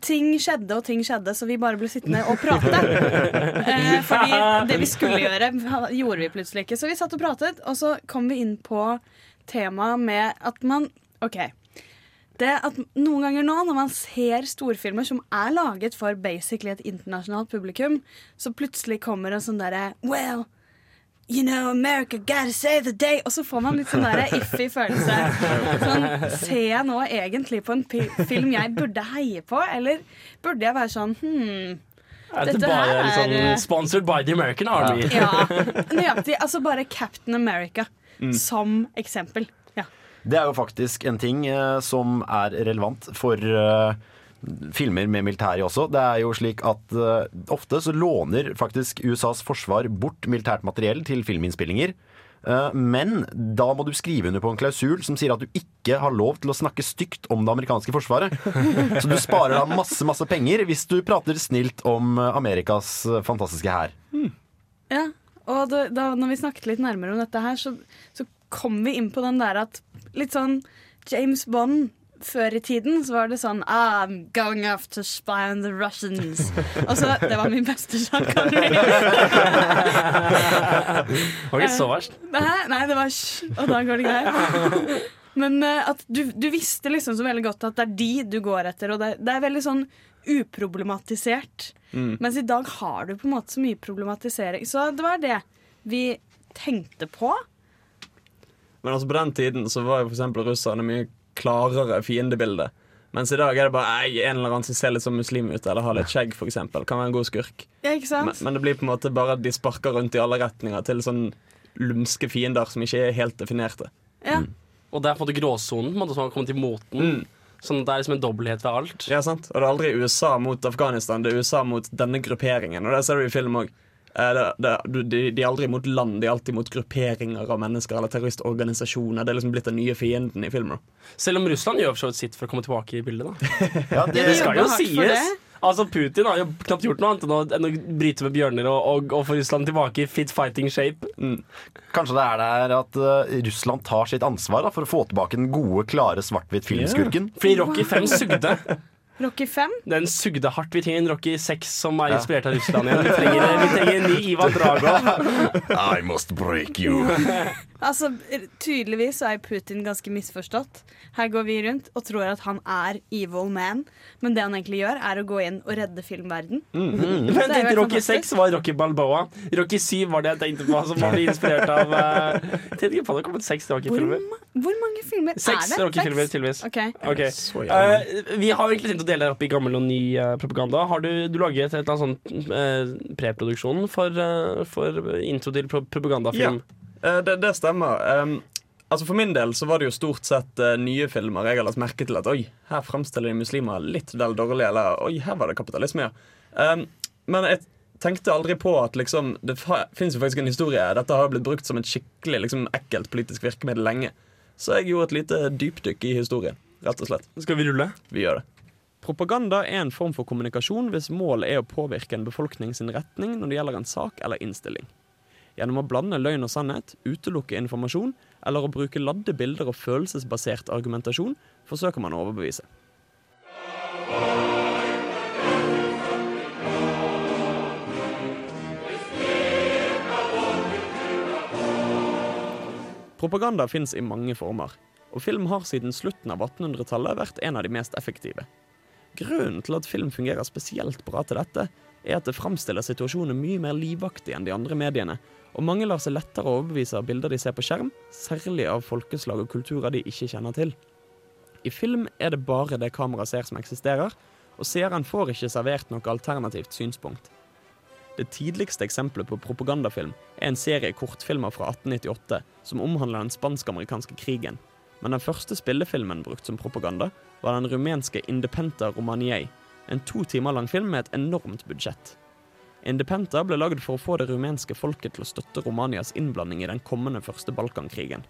ting skjedde og ting skjedde, så vi bare ble sittende og prate. eh, fordi det vi skulle gjøre, gjorde vi plutselig ikke. Så vi satt og pratet, og så kom vi inn på temaet med at man OK. Det at Noen ganger nå, når man ser storfilmer som er laget for basically et internasjonalt publikum, så plutselig kommer en sånn derre Well, you know, America gotta save the day. Og så får man litt sånn derre iffy følelse. Sånn, ser jeg nå egentlig på en film jeg burde heie på, eller burde jeg være sånn hmm, Er det Dette bare her er, liksom sponsored by the American Army? Ja, nøyaktig. Altså bare Captain America Mm. som eksempel. Ja. Det er jo faktisk en ting eh, som er relevant for eh, filmer med militæret også. Det er jo slik at uh, ofte så låner faktisk USAs forsvar bort militært materiell til filminnspillinger. Eh, men da må du skrive under på en klausul som sier at du ikke har lov til å snakke stygt om det amerikanske forsvaret. Så du sparer da masse, masse penger hvis du prater snilt om eh, Amerikas fantastiske hær. Ja, og da, da når vi snakket litt nærmere om dette her, så, så kom vi inn på den der at litt sånn James Bond før i tiden så var det sånn ah, I'm going off to spy on the Russians. Og så, Det var min beste sjakk. Var ikke så verst. Nei, nei, det var sj, og da går det greit. Men eh, at du, du visste liksom så veldig godt at det er de du går etter, og det, det er veldig sånn uproblematisert. Mm. Mens i dag har du på en måte så mye problematisering. Så det var det vi tenkte på. Men altså på den tiden så var jo eksempel russerne mye klarere fiendebilde. Mens i dag er det bare ei, en eller annen som ser litt som muslim ut, eller har litt skjegg, for eksempel. Kan være en god skurk. Ja, ikke sant? Men, men det blir på en måte bare at de sparker rundt i alle retninger til sånn lumske fiender som ikke er helt definerte. Ja. Og det er på en måte gråsonen på måte, som har kommet i moten. Sånn at det er liksom en dobbelthet ved alt. Ja, sant? Og det er aldri USA mot Afghanistan, det er USA mot denne grupperingen. Og det ser du i film òg. Det, det, de, de er aldri mot land, de er alltid mot grupperinger av mennesker eller terroristorganisasjoner. Det er liksom blitt den nye fienden i filmer. Selv om Russland gjør for så vidt sitt for å komme tilbake i bildet. da Ja, det, det skal jo sies. Altså Putin har jo knapt gjort noe annet enn å, enn å bryte med bjørner og, og, og få Russland tilbake i fit fighting shape. Kanskje det er der at uh, Russland tar sitt ansvar da, for å få tilbake den gode, klare svart-hvitt-filmskurken. Fordi Rocky 5 sugde. Rocky 5. Den sugde hardt. Vi trenger en Rocky 6 som er inspirert av Russland igjen. Vi trenger, vi trenger en ny Ivan Drago. I must break you. Altså, Tydeligvis så er Putin ganske misforstått. Her går vi rundt og tror at han er evil man, men det han egentlig gjør, er å gå inn og redde filmverden. Men Det Men tenkte Rocky 6 var Rocky Balboa. Rocky 7 var det jeg tenkte på, som var inspirert av uh, Jeg tenkte ikke på det har kommet seks Rocky-filmer. hvor mange filmer Seks er det? Rocky-filmer, Seks? tydeligvis. Ok. Okay. Jævlig. Eh, vi har egentlig tenkt å dele det opp i gammel og ny uh, propaganda. Har du, du laget et eller annet sånt uh, preproduksjon for, eh, for intro til pro propagandafilm? Eh, det, det stemmer. Um, altså For min del så var det jo stort sett uh, nye filmer jeg har lagt merke til at oi, her fremstiller de muslimer litt vel dårlig, eller oi, her var det kapitalisme, ja. Um, men jeg tenkte aldri på at liksom det fins jo faktisk en historie. Dette har blitt brukt som et skikkelig liksom, ekkelt politisk virkemiddel lenge. Så jeg gjorde et lite dypdykk i historien, rett og slett. Skal vi rulle? Vi gjør det. Propaganda er en form for kommunikasjon hvis målet er å påvirke en befolkning sin retning når det gjelder en sak eller innstilling. Gjennom å blande løgn og sannhet, utelukke informasjon eller å bruke ladde bilder og følelsesbasert argumentasjon forsøker man å overbevise. Propaganda fins i mange former, og film har siden slutten av 1800-tallet vært en av de mest effektive. Grunnen til at film fungerer spesielt bra til dette, er at det framstiller situasjoner mye mer livaktig enn de andre mediene, og mange lar seg lettere overbevise av bilder de ser på skjerm, særlig av folkeslag og kulturer de ikke kjenner til. I film er det bare det kameraet ser som eksisterer, og seeren får ikke servert noe alternativt synspunkt. Det tidligste eksempelet på propagandafilm er en serie kortfilmer fra 1898 som omhandler den spansk-amerikanske krigen. Men den første spillefilmen brukt som propaganda var den rumenske Indepenta Romaniei, en to timer lang film med et enormt budsjett. Indepenta ble lagd for å få det rumenske folket til å støtte Romanias innblanding i den kommende første Balkankrigen.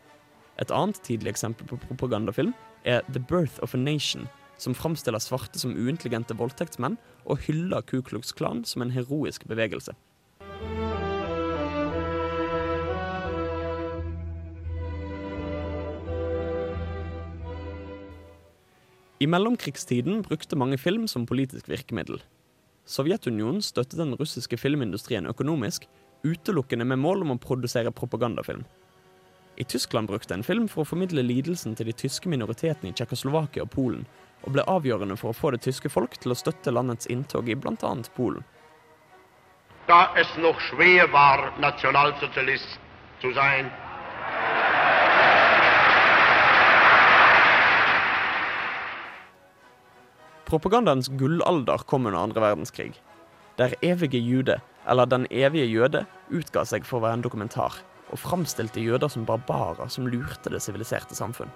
Et annet tidlig eksempel på propagandafilm er The Birth of a Nation, som framstiller svarte som uintelligente voldtektsmenn og hyller Ku Klux Klan som en heroisk bevegelse. I mellomkrigstiden brukte mange film som politisk virkemiddel. Sovjetunionen støttet den russiske filmindustrien økonomisk, utelukkende med mål om å produsere propagandafilm. I Tyskland brukte en film for å formidle lidelsen til de tyske minoritetene i Tsjekkoslovakia og Polen, og ble avgjørende for å få det tyske folk til å støtte landets inntog i bl.a. Polen. da es noch schwer war, Nationalsozialist zu. Propagandans gullalder kom under andre verdenskrig. Der evige jude, eller Den evige jøde, utga seg for å være en dokumentar, og framstilte jøder som barbarer som lurte det siviliserte samfunn.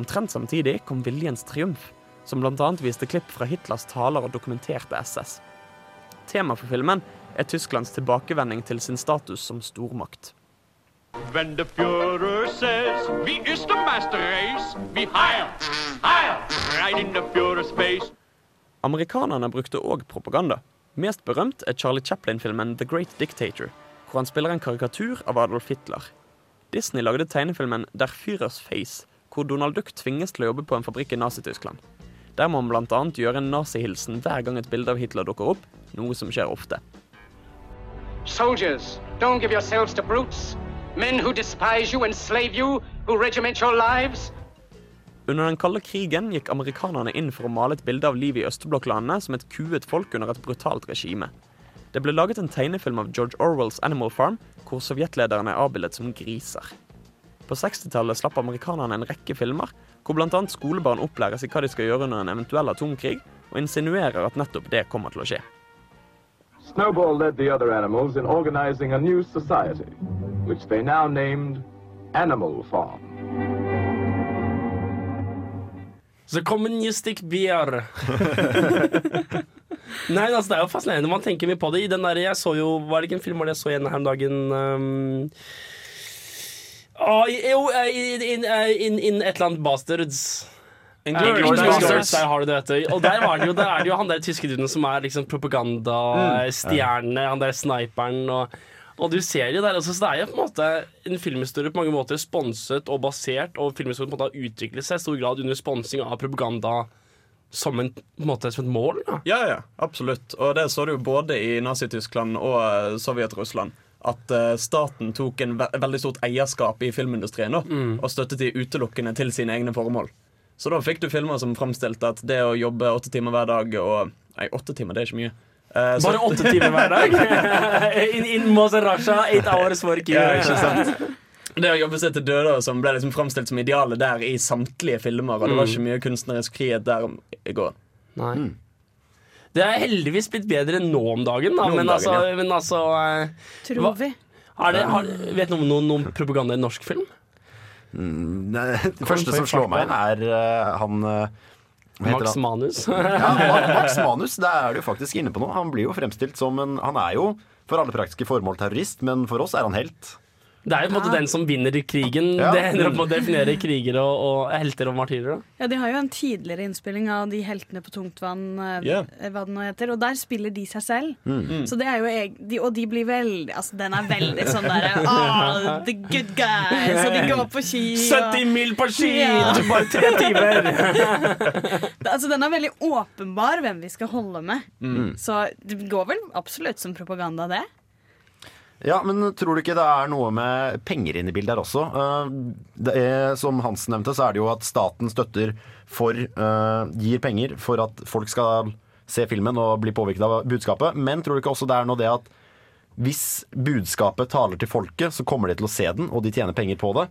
Omtrent samtidig kom Viljens triumf, som bl.a. viste klipp fra Hitlers taler og dokumenterte SS. Tema for filmen er Tysklands tilbakevending til sin status som stormakt. When the Führer says, we is the Master Race? we heil, heil, right in the Führer's. Amerikanerne brukte òg propaganda. Mest berømt er Charlie Chaplin-filmen The Great Dictator, hvor han spiller en karikatur av Adolf Hitler. Disney lagde tegnefilmen Der Führers Face, hvor Donald Duck tvinges til å jobbe på en fabrikk i Nazi-Tyskland. Der må han bl.a. gjøre en nazihilsen hver gang et bilde av Hitler dukker opp, noe som skjer ofte. Soldiers, don't give yourselves to brutes. Men who despise you, enslave you, who regiment your lives. Under den kalde krigen gikk amerikanerne inn for å male et bilde av livet i østblokklandene som et kuet folk under et brutalt regime. Det ble laget en tegnefilm av George Orwells Animal Farm, hvor sovjetlederne er avbildet som griser. På 60-tallet slapp amerikanerne en rekke filmer, hvor bl.a. skolebarn opplæres i hva de skal gjøre under en eventuell atomkrig, og insinuerer at nettopp det kommer til å skje. Snowball led the other animals in organizing a new society, which they now named Animal Farm. Så kom en new beer. Nei, altså, det er jo fascinerende. Man tenker mye på det. I den der, jeg så jo, Var det ikke en film hvor jeg så igjen her om dagen? Um, ah, jo, in, in, in, in et eller annet Bastards. Inglourious Basterds. Basterds, Der har du det, vet du. Og der, var det jo, der er det jo han der tyske duden som er liksom propagandastjerne, han der sniperen og og du ser det der, altså, så det er jo på en måte en filmhistorie på mange måter sponset og basert, og filmhistorien på en måte har utviklet seg i stor grad under sponsing av propaganda som, en, måte, som et mål. Da. Ja, ja, absolutt. Og det så du både i Nazi-Tyskland og eh, Sovjet-Russland. At eh, staten tok en ve veldig stort eierskap i filmindustrien nå, og støttet de utelukkende til sine egne formål. Så da fikk du filmer som framstilte at det å jobbe åtte timer hver dag og Nei, åtte timer, det er ikke mye. Så- Bare åtte timer hver dag? in, in Moser eight hours work. Ja, ikke sant? Det å jobbe seg til døde som ble liksom framstilt som idealet der i samtlige filmer. Og det var Mm. ikke mye kunstnerisk frihet der i går. Nei. Det er heldigvis blitt bedre nå om dagen, da. Nå om Men dagen, altså, ja. men altså uh, Tror hva- vi. Er det, har, vet noen om noen, noen propaganda i norsk film? Mm, nei, det første som slår meg inn, er uh, han heter Max? Manus. ja, Max Manus, det er du faktisk inne på nå. Han blir jo fremstilt som en Han er jo for alle praktiske formål terrorist, men for oss er han helt. Det er jo på en måte den som vinner krigen. Ja. Det ender opp med å definere krigere og, og helter og martyrer. Da. Ja, De har jo en tidligere innspilling av De heltene på tungtvann, yeah. Hva det nå heter, og der spiller de seg selv. Mm. Mm. Så det er jo de, Og de blir veldig Altså, den er veldig sånn derre oh, The good guys, og de går på ski. og- 70 mil på ski! Ja. Bare tre timer! Altså, den er veldig åpenbar hvem vi skal holde med. Mm. Så det går vel absolutt som propaganda, det. Ja, men tror du ikke det er noe med penger inne i bildet her også? Eh, er, som Hansen nevnte, så er det jo at staten støtter for eh, Gir penger for at folk skal se filmen og bli påvirket av budskapet. Men tror du ikke også det er noe det at hvis budskapet taler til folket, så kommer de til å se den, og de tjener penger på det?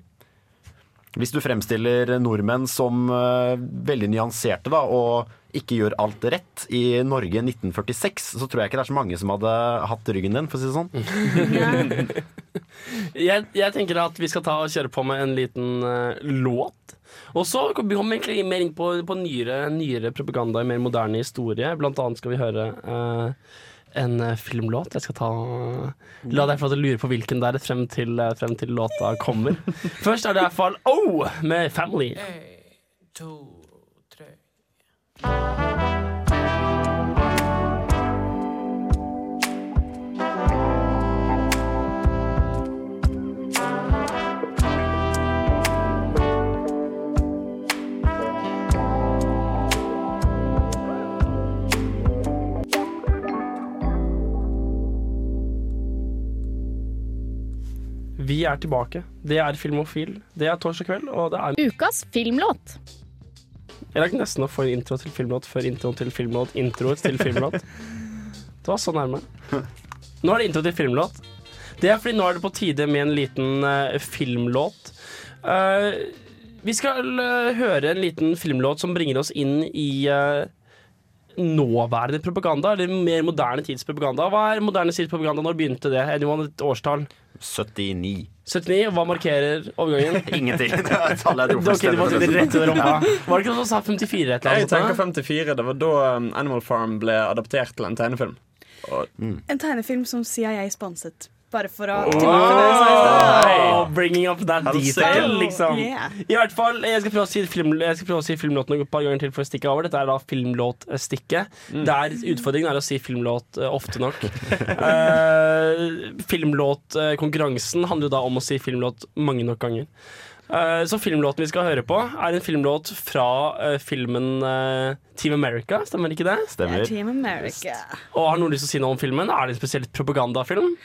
Hvis du fremstiller nordmenn som eh, veldig nyanserte da, og ikke gjør alt rett i Norge 1946, så tror jeg ikke det er så mange som hadde hatt ryggen din, for å si det sånn. Jeg, jeg tenker at vi skal ta og kjøre på med en liten uh, låt. Og så kommer vi egentlig mer inn på, på nyere, nyere propaganda i mer moderne historie. Blant annet skal vi høre eh, en eh, filmlåt. Jeg skal ta La deg få lure på hvilken det er frem til, eh, frem til låta kommer. Først er det i hvert fall Oh med Family. Vi er tilbake. Det er Filmofil. Det er torsdag kveld, og det er Ukas filmlåt. Jeg rakk nesten å få en intro til filmlåt før introen til filmlåt. Introet til filmlåt. Det var så nærme. Nå er det intro til filmlåt. Det er fordi nå er det på tide med en liten uh, filmlåt. Uh, vi skal uh, høre en liten filmlåt som bringer oss inn i nåværende propaganda, eller mer moderne tids propaganda. Hva er moderne tids propaganda? Når begynte det? Anyone et årstall? 79. 79, og hva markerer overgangen? Ingenting. Det er tallet jeg dro Ok, du må rett under rumpa. Var det ikke noen som sa 54 et eller Jeg tenker 54. Det var da um, Animal Farm ble adaptert til en tegnefilm. Og, En tegnefilm som CIA sponset. Bare for å Oh, bringing up that detail, liksom. Yeah. I hvert fall, jeg skal prøve å si, film, å si filmlåten et par ganger til for å stikke over. Dette er da filmlåtstikket. Der utfordringen er å si filmlåt eh, ofte nok. uh, Filmlåtkonkurransen handler jo da om å si filmlåt mange nok ganger. Uh, så filmlåten vi skal høre på, er en filmlåt fra uh, filmen uh, Team America. Stemmer ikke det? Det er Team America. Og Har noen lyst til å si noe om filmen? Er det en spesielt propagandafilm?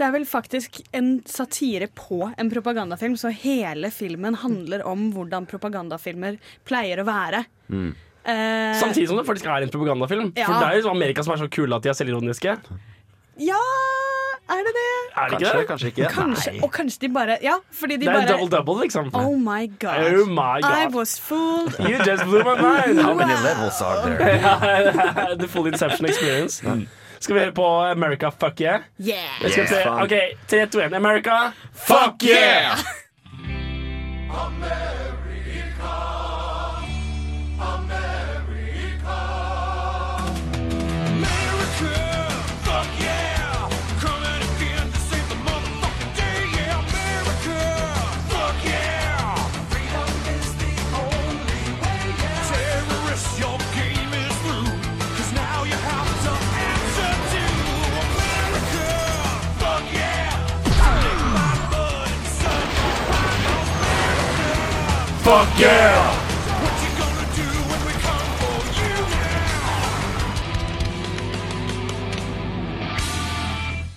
Det er vel faktisk en satire på en propagandafilm, så hele filmen handler om hvordan propagandafilmer pleier å være. Eh, Samtidig som det faktisk er en propagandafilm. Ja. For det er jo Amerika som er så kule at de er selvironiske. Ja, er det det? Er det ikke det? Kanskje ikke. Kanskje, og kanskje de bare Ja, fordi de Det er bare double-double, liksom. Oh my god. Oh my God. I was fooled. You just blew my mind. How many levels are there? The full Inception experience. Skal vi høre på America Fuck Yeah? Yeah. Jeg skal se. OK, 3, 2, 1. America Fuck Yeah! Fuck yeah!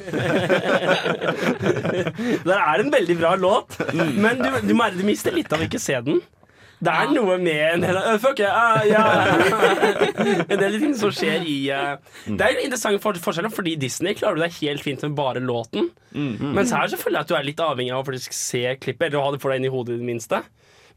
Det er en veldig bra låt, men du, du, mer- du mister litt av å ikke se den. Det er noe med en hel uh, Fuck yeah, Uh, yeah. En del ting som skjer i uh, Det er en interessant for forskjell, fordi Disney klarer du deg helt fint med bare låten. Mens her så føler jeg at du er litt avhengig av å faktisk se klippet, eller å ha det for deg inn i hodet i det minste.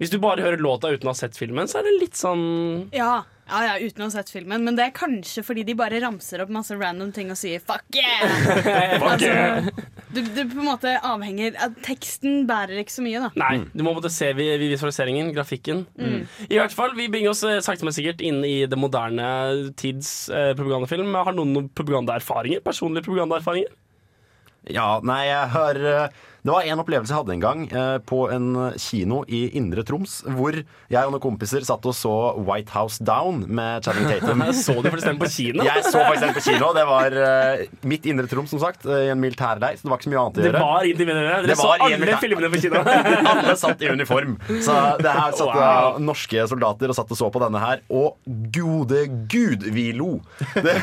Hvis du bare hører låta uten å ha sett filmen, så er det litt sånn Ja, ja, ja, uten å ha sett filmen. Men det er kanskje fordi de bare ramser opp masse random ting og sier 'fuck yeah'. Fuck yeah. du, du på en måte avhenger av Teksten bærer ikke så mye, da. Nei, du må måtte se vi- vi- visualiseringen, grafikken. Mm. I hvert fall, Vi bringer oss eh, sakte, men sikkert inn i det moderne tids eh, propagandafilm. Har noen noen propagandaerfaringer? Personlige propagandaerfaringer? Ja, nei, jeg har eh, Det var en opplevelse jeg hadde en gang eh, på en kino i Indre Troms, hvor jeg og noen kompiser satt og så White House Down med Channing Tatum. Så du faktisk den på kino? Jeg så faktisk den på kino. Det var eh, mitt Indre Troms, som sagt, eh, i en militærleir, så det var ikke så mye annet å Det var intimiderende. Dere Det så alle filmene på kino. Alle satt i uniform. Så det her satt Wow. norske soldater og satt og så på denne her, og gode gud, vi lo! Det,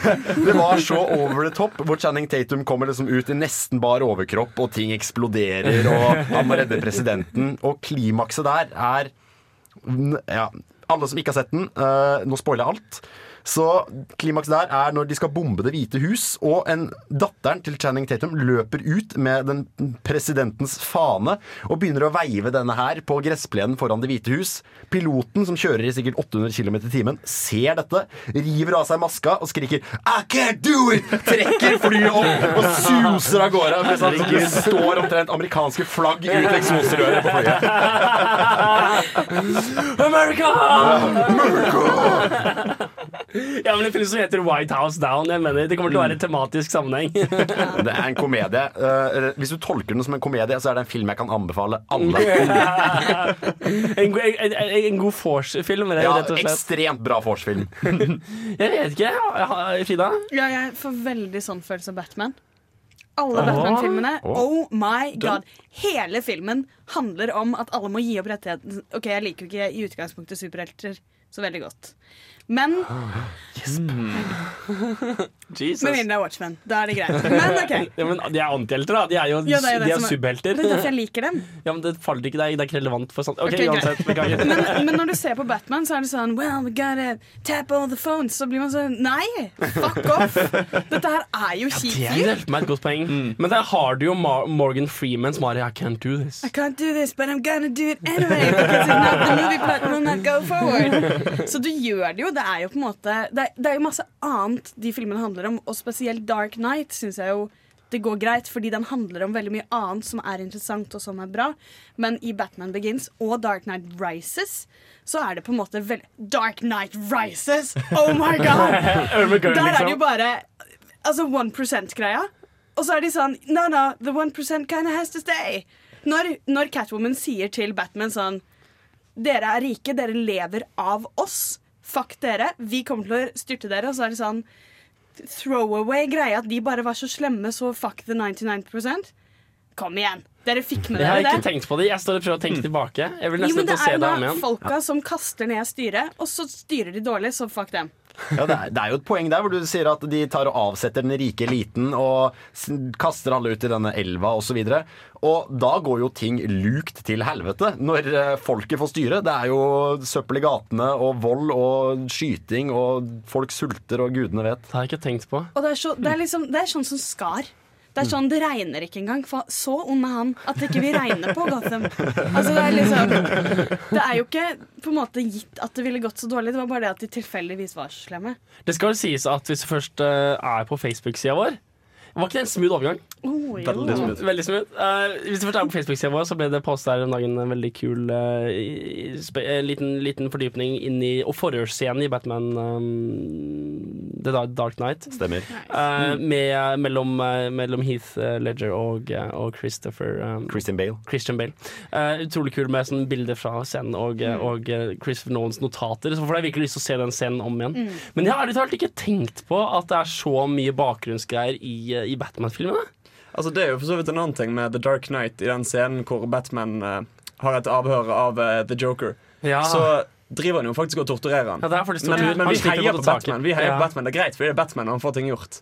det var så over the top, hvor Channing Tatum kommer liksom ut i nesten bar overkropp, og ting eksploderer, og han må redde presidenten, og klimakset der er ja, alle som ikke har sett den, eh, nå spoiler jeg alt. Så klimaks der er når de skal bombe Det hvite hus, og en datteren til Channing Tatum løper ut med den presidentens fane og begynner å veive denne her på gressplenen foran Det hvite hus. Piloten, som kjører i sikkert 800 km i timen, ser dette, river av seg maska og skriker I can't do it! Trekker flyet opp og suser av gårde. Mens han det står omtrent amerikanske flagg ut eksosrøret på flyet. America! America! Ja, men en film som heter White House Down. Jeg mener, Det kommer til å være en tematisk sammenheng. Det er en komedie. Uh, hvis du tolker den som en komedie, så er det en film jeg kan anbefale alle. en, en, en, en god vorse-film, rett Ja, og slett. ekstremt bra vorspiel. Jeg vet ikke. Frida? Ja, jeg får veldig sånn følelse av Batman. Alle Batman-filmene. Oh my god. Hele filmen handler om at alle må gi opp rettigheten. Ok, jeg liker jo ikke i utgangspunktet superhelter så veldig godt. Men Jesus. Med mindre det er Watchmen. Da er det greit. Men ok. Ja, men de er antihelter, da. De er jo Ja, det er jo det de er som er- superhelter. Det er derfor jeg liker dem. Ja, men det faller ikke, det er, det er ikke relevant for sånt. Ok, Ok, greit. uansett. Beklager. Men, men når du ser på Batman, så er det sånn Well, we gotta tap all the phones. Så blir man sånn Nei! Fuck off! Dette her er jo kjipt. Det er hjelper meg et godt poeng. Men der har du jo Mar Morgan Freeman som har I can't do this. I can't do this, but I'm gonna do it anyway. Because if not, the movie plot will not go forward. Så du gjør det jo. Det er jo på en måte Det er, det er jo masse annet de filmene handler om, og spesielt Dark Knight syns jeg jo det går greit, fordi den handler om veldig mye annet som er interessant og som er bra. Men i Batman Begins og Dark Knight Rises så er det på en måte veldig Dark Knight Rises! Oh my god! Der er liksom. det jo bare Altså 1%-greia. Og så er de sånn No, no, the 1% kinda has to stay. Når, når Catwoman sier til Batman sånn Dere er rike, dere lever av oss. Fuck dere. Vi kommer til å styrte dere. Og så er det sånn throwaway greie at de bare var så slemme, så fuck the 99 Kom igjen. Dere fikk med dere det. Jeg har ikke det. tenkt på det. Jeg står og prøver å tenke tilbake. Jeg vil Jo, men det å se er jo da folka som kaster ned styret, og så styrer de dårlig, så fuck dem. Ja, det, er, det er jo et poeng der hvor du sier at de tar og avsetter den rike eliten og kaster alle ut i denne elva osv. Og, så og da går jo ting lukt til helvete når eh, folket får styre. Det er jo søppel i gatene og vold og skyting og folk sulter og gudene vet. Det har jeg ikke tenkt på. Og det er, så, det er, liksom, det er sånn som skar. Det er sånn, det regner ikke engang. For så ond er han at det ikke vil regne på Gotham. Altså, det, er liksom, det er jo ikke på en måte gitt at det ville gått så dårlig. Det var bare det at de tilfeldigvis var så slemme. Det skal vel sies at hvis du først eh, er på Facebook-sida vår Var ikke det en smooth overgang? Oh. Veldig smooth. Veldig smooth. Uh, hvis du først er på Facebook-sida vår, så ble det postet her om dagen en veldig kul uh, liten, liten fordypning inn i og forhørsscenen i Batman um, The Dark- Night. Knight. Stemmer. Uh, med, mellom, mellom Heath Ledger og, og Christopher um, Christian Bale. Christian Bale. Eh, utrolig kul med sånn bilder fra scenen og, mm. og Christopher Nolans notater. Så får jeg virkelig lyst til å se den scenen om igjen. Mm. Men jeg har ærlig talt ikke tenkt på at det er så mye bakgrunnsgreier i, i Batman-filmene. Altså Det er jo for så vidt en annen ting med The Dark Knight i den scenen hvor Batman uh, har et avhør av uh, The Joker. Ja. Så driver han jo faktisk og torturerer han. Ja, det er men, men vi heier på. Batman. Vi heier Ja. på Batman. Det er greit, for det er Batman og han får ting gjort.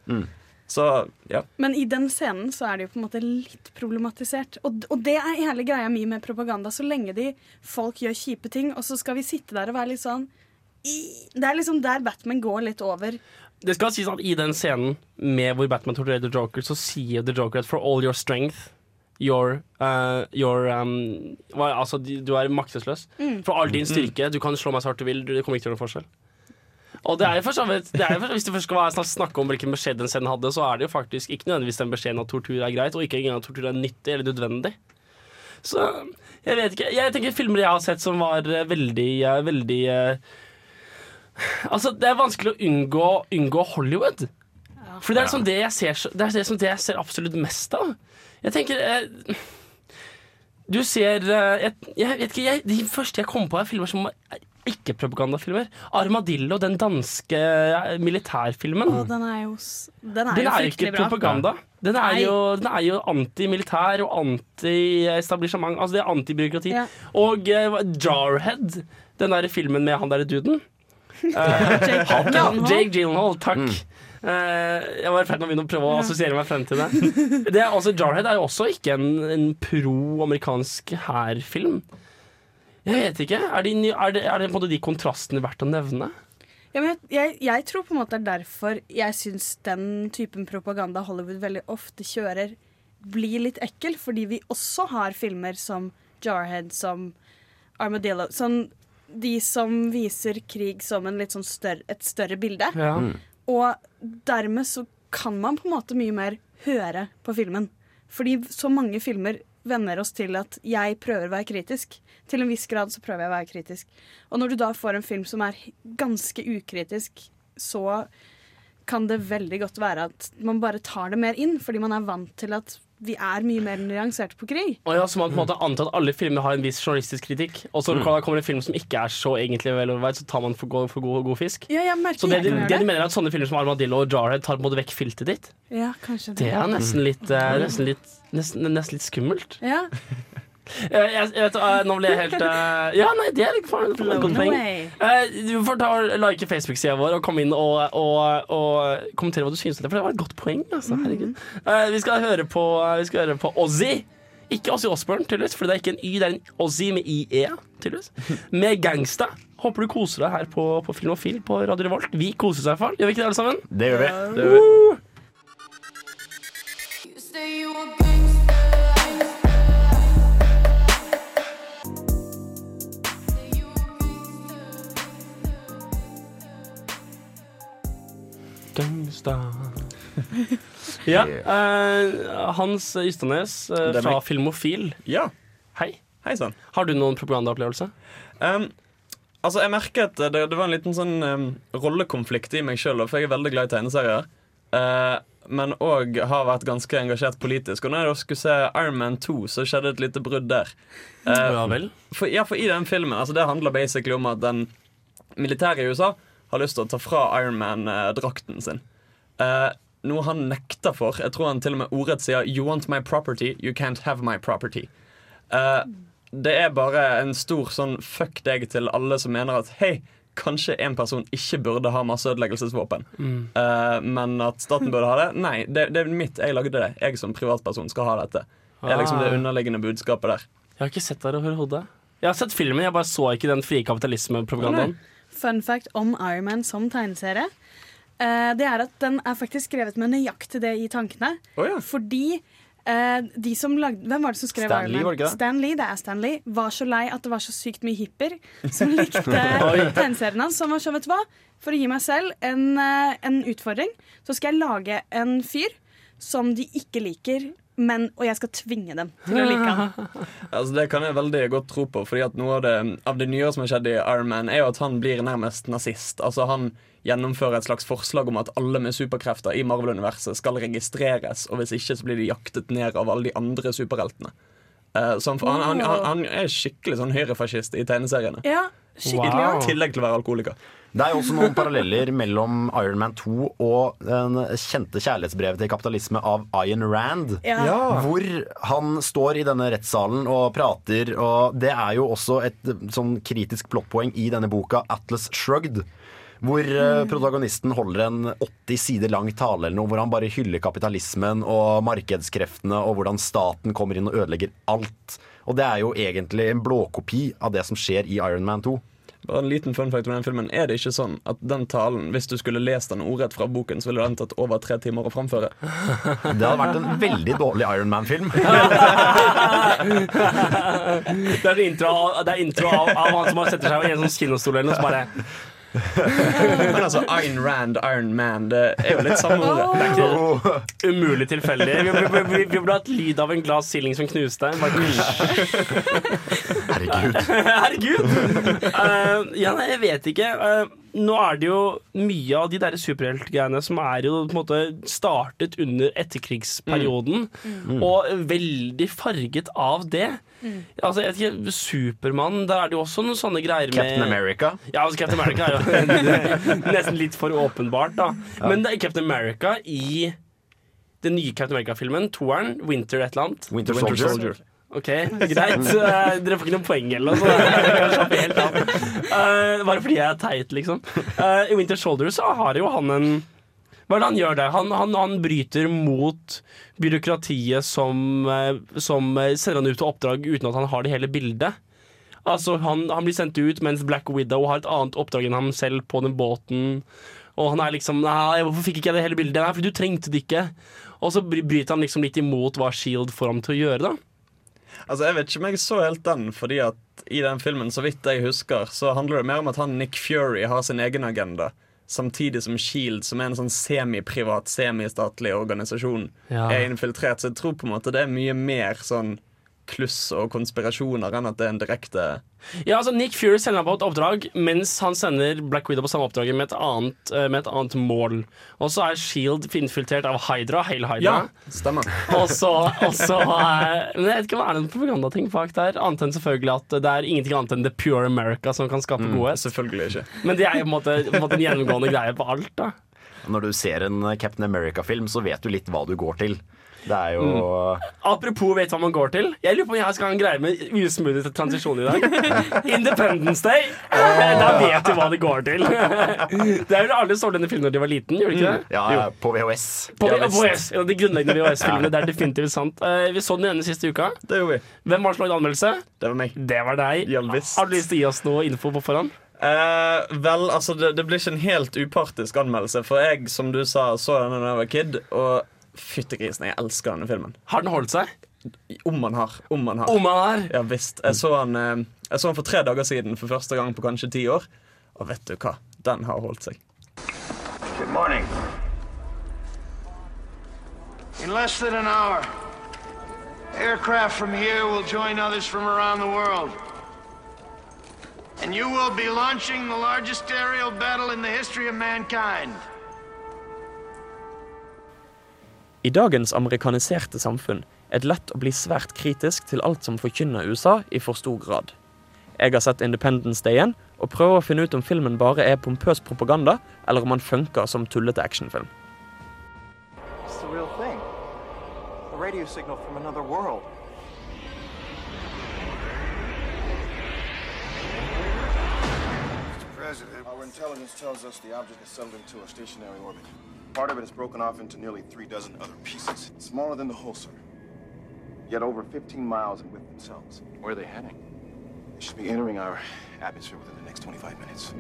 Så ja. Men i den scenen så er det jo på en måte litt problematisert. Og, og det er hele greia mi med propaganda. Så lenge de folk gjør kjipe ting, og så skal vi sitte der og være litt sånn i, Det er liksom der Batman går litt over. Det skal sies at i den scenen med hvor Batman torturerer The Joker, så sier The Joker at for all your strength Your, uh, your um, hva- Altså, du er maktesløs. Mm. For all din styrke. Du kan slå meg så hardt du vil, det kommer ikke til å gjøre noen forskjell. Og det er jo for så vidt det er jo for, Hvis du først skal være snakke om hvilken beskjed den scenen hadde, så er det jo faktisk ikke nødvendigvis den beskjeden at tortur er greit, og ikke engang at tortur er nyttig eller nødvendig. Så jeg vet ikke. Jeg tenker filmer jeg har sett som var eh, veldig, eh, veldig eh, Altså, det er vanskelig å unngå, unngå Hollywood. For det er liksom det jeg ser, det er liksom det jeg ser absolutt mest av. Jeg tenker eh, Du ser eh, jeg, jeg vet ikke, jeg, De første jeg kom på, er filmer som er ikke propagandafilmer. Armadillo, den danske eh, militærfilmen. Og den er jo, den er Den jo er jo ikke bra. propaganda. Den er jo, den er jo antimilitær og anti-establishment. Altså det er antibyråkrati. Ja. Og eh, Jarhead, den der filmen med han derre duden. Eh, Jake han- Gyllenhaal. Jake Gyllenhaal, takk. Eh, jeg var i ferd med å begynne å prøve å assosiere meg frem til det. det er, altså, Jarhead er jo også ikke en, en pro-amerikansk hærfilm. Jeg vet ikke. Er, de, er, det, er det på en måte de kontrastene verdt å nevne? Ja, men jeg, jeg, jeg tror på en måte det er derfor jeg syns den typen propaganda Hollywood veldig ofte kjører, blir litt ekkel. Fordi vi også har filmer som Jarhead, som Armadillo. Sånn de som viser krig som en litt sånn større, et større bilde. Ja. Mm. Og dermed så kan man på en måte mye mer høre på filmen. Fordi så mange filmer venner oss til at jeg prøver å være kritisk. Til en viss grad så prøver jeg å være kritisk. Og når du da får en film som er ganske ukritisk, så kan det veldig godt være at man bare tar det mer inn, fordi man er vant til at vi er mye mer nyanserte på krig. Og ja, så man på en måte antar at alle filmer har en viss journalistisk kritikk, og så Mm. kommer det en film som ikke er så egentlig vel overveid, så tar man for god, for god, god fisk. Ja, jeg merker Så det, jeg det, det du mener er at sånne filmer som Armadillo og Jarhead tar på en måte vekk filtet ditt? Ja, kanskje Det er nesten litt, eh, nesten litt, nesten, nesten litt skummelt. Ja. Eh, Jeg, jeg vet, eh, nå ble jeg helt uh, Ja, nei, det er litt for, for godt poeng. Eh, Du får ta og like Facebook-sida vår og komme inn og, og, og kommentere hva du synes om det, for det var et godt poeng. Altså, herregud. Eh, vi, skal høre på, vi skal høre på Ozzy. Ikke Ozzy Osbourne, tydeligvis, for det er ikke en Y, det er en Ozzy med IE. tydeligvis Med Gangsta. Håper du koser deg her på, på Film og Fil på Radio Revolt. Vi koser oss i hvert fall. Gjør vi ikke det, alle sammen? Det gjør vi. Det gjør vi. Gangsta Ja. eh, Hans Ystadnes eh, Det er fra meg. Filmofil. Ja. Hei. Hei sann. Har du noen propagandaopplevelse? Um, altså, jeg merket det, det var en liten sånn um, rollekonflikt i meg sjøl, for jeg er veldig glad i tegneserier. Uh, men òg har vært ganske engasjert politisk. Og når jeg da skulle se Iron Man 2, så skjedde et lite brudd der. Eh, Ja vel? For, ja, for i den filmen altså Det handler basically om at den militære i USA har lyst til å ta fra Iron Man-drakten sin. Uh, noe han nekter for. Jeg tror han til og med ordrett sier 'You want my property, you can't have my property'. Uh, det er bare en stor sånn fuck deg til alle som mener at hei, kanskje en person ikke burde ha masseødeleggelsesvåpen, Mm. uh, men at staten burde ha det. Nei, det, det er mitt. Jeg lagde det. Jeg som privatperson skal ha dette. Det er liksom det Ah. underliggende budskapet der. Jeg har ikke sett det overhodet. Jeg har sett filmen, jeg bare så ikke den frie kapitalismepropagandaen. Fun fact om Iron Man som tegneserie. Eh, det er at den er faktisk skrevet med nøyaktig det i tankene. Fordi eh, de som lagde Hvem var det som skrev Stan Iron Lee, Man? var det ikke det? Stan Lee, det er Stan Lee. Var så lei at det var så sykt mye hipper som likte tegneserien hans. Så var sånn, vet du hva? For å gi meg selv en, eh, en utfordring, så skal jeg lage en fyr som de ikke liker, men, og jeg skal tvinge dem til å like han. Altså Det kan jeg veldig godt tro på. Fordi at Noe av det, av det nye som har skjedd i Iron Man, er jo at han blir nærmest nazist. Altså Han gjennomfører et slags forslag om at alle med superkrefter i Marvel-universet skal registreres, og hvis ikke så blir de jaktet ned av alle de andre superheltene. Uh, så han, han, han, han, er skikkelig sånn høyrefascist i tegneseriene. Ja, skikkelig I tillegg til å være alkoholiker. Det er jo også noen paralleller mellom Iron Man 2 og den kjente kjærlighetsbrevet til kapitalisme av Ayn Rand. Ja. Ja. Hvor han står i denne rettssalen og prater, og det er jo også et sånn kritisk plottpoeng i denne boka, Atlas Shrugged. Hvor eh, protagonisten holder en 80 sider lang tale eller noe, hvor han bare hyller kapitalismen og markedskreftene, og hvordan staten kommer inn og ødelegger alt. Og det er jo egentlig en blåkopi av det som skjer i Iron Man 2. Bare en liten fun fact om den filmen Er det ikke sånn at den talen, hvis du skulle lest den ordrett fra boken, så ville den tatt over tre timer å framføre? Det hadde vært en veldig dårlig Iron Man-film. Det er intro, det er intro av, av han som bare setter seg i en sånn kinostol eller noe, så bare Men altså, Ayn Rand, Iron Man, det er jo litt samme ordet. Det er ikke umulig tilfeldig. Vi, vi, vi, vi, burde hatt lyd av en glass silling som knuste. Herregud. Herregud! Uh, ja, nei, jeg vet ikke. Eh, nå er det jo mye av de der superheltgreiene som er jo på en måte startet under etterkrigsperioden, Mm. og veldig farget av det. Mm. Altså, jeg vet ikke, Supermann, der er det jo også noen sånne greier med Captain America. Ja, altså Captain America er jo nesten litt for åpenbart, da. Men det er Captain America i den nye Captain America-filmen, toeren, Winter et eller annet. Winter Soldier. Ok, greit. Eh, Dere får ikke noe poeng eller noe. Av. Eh, bare fordi jeg er teit, liksom. Uh, I Winter Soldier så har jo han en Hva er det han gjør der? Han, han, han bryter mot byråkratiet som, som sender han ut til oppdrag uten at han har det hele bildet. Altså, han, han blir sendt ut mens Black Widow har et annet oppdrag enn ham selv på den båten. Og han er liksom Nei, hvorfor fikk ikke jeg det hele bildet? Nei, fordi du trengte det ikke. Og så bryter han liksom litt imot hva Shield får ham til å gjøre, da. Altså, Jeg vet ikke om jeg så helt den, fordi at i den filmen, så vidt jeg husker, så handler det mer om at han Nick Fury har sin egen agenda. Samtidig som Shield, som er en sånn semiprivat, semistatlig organisasjon, Ja. er infiltrert. Så jeg tror på en måte det er mye mer sånn kluss og konspirasjoner enn at det er en direkte Ja, altså Nick Fury sender ham på et oppdrag mens han sender Black Widow på samme oppdraget med et annet, eh, med et annet mål. Og så er Shield infiltrert av Hydra. Hail Hydra. Ja, stemmer. Og så, og eh, Men jeg vet ikke hva er det er propagandating bak der, annet enn selvfølgelig at det er ingenting annet enn The Pure America som kan skape Mm, godhet. Selvfølgelig ikke. Men det er jo på en måte, på en, måte en gjennomgående greie på alt. da Når du ser en Captain America-film, så vet du litt hva du går til. Det er jo Apropos vet hva man går til. Jeg lurer på om jeg skal ha en greie med usmoothie til transisjon i dag. Independence Day. Da vet du hva det går til. Det er vel alle så denne filmen da de var liten, gjorde de ikke det? Ja, jo. på VHS. På. VHS, Ja, de grunnleggende VHS-filmene. Det er definitivt sant. Eh, Vi så den ene siste uka. Det gjorde vi. Hvem var som lagde anmeldelse? Det var meg. Det var deg. Hjelvis. Har du lyst til å gi oss noe info på forhånd? Eh, vel, altså det, det blir ikke en helt upartisk anmeldelse, for jeg, som du sa, så denne da jeg var kid, og fytti grisen, jeg elsker denne filmen. Har den holdt seg? Om han har. Om han har. Om han har? Ja visst. Jeg så han, eh, jeg så han for tre dager siden for første gang på kanskje ti år, og vet du hva? Den har holdt seg. Good morning. In less than an hour, aircraft from here will join others from around the world. And you will be launching the largest aerial battle in the history of mankind. I dagens amerikaniserte samfunn er det lett å bli svært kritisk til alt som forkynner USA i for stor grad. Jeg har sett Independence Day igjen, og prøver å finne ut om filmen bare er pompøs propaganda, eller om han funker som tullete actionfilm. It's the real thing. A radio signal from another world. Mr. President, our intelligence tells us the object is settled into a stationary orbit. Part of it is broken off into nearly three dozen other pieces, smaller than the whole, sir. Yet over 15 miles in width themselves. Where are they heading? They should be entering our atmosphere within the next 25 minutes.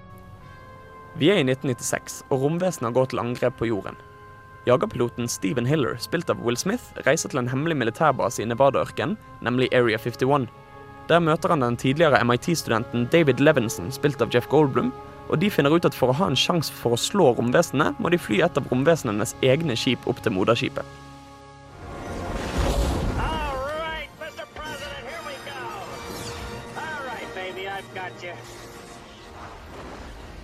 Vi er i 1996, og romvesenet har gått til angrep på jorden. Jagerpiloten Stephen Hiller, spilt av Will Smith, reiser til en hemmelig militærbase i Nevada-ørkenen, nemlig Area 51. Der møter han den tidligere MIT-studenten David Levinson, spilt av Jeff Goldblum, og de finner ut at for å ha en sjanse for å slå romvesenet, må de fly et av romvesenenes egne skip opp til moderskipet.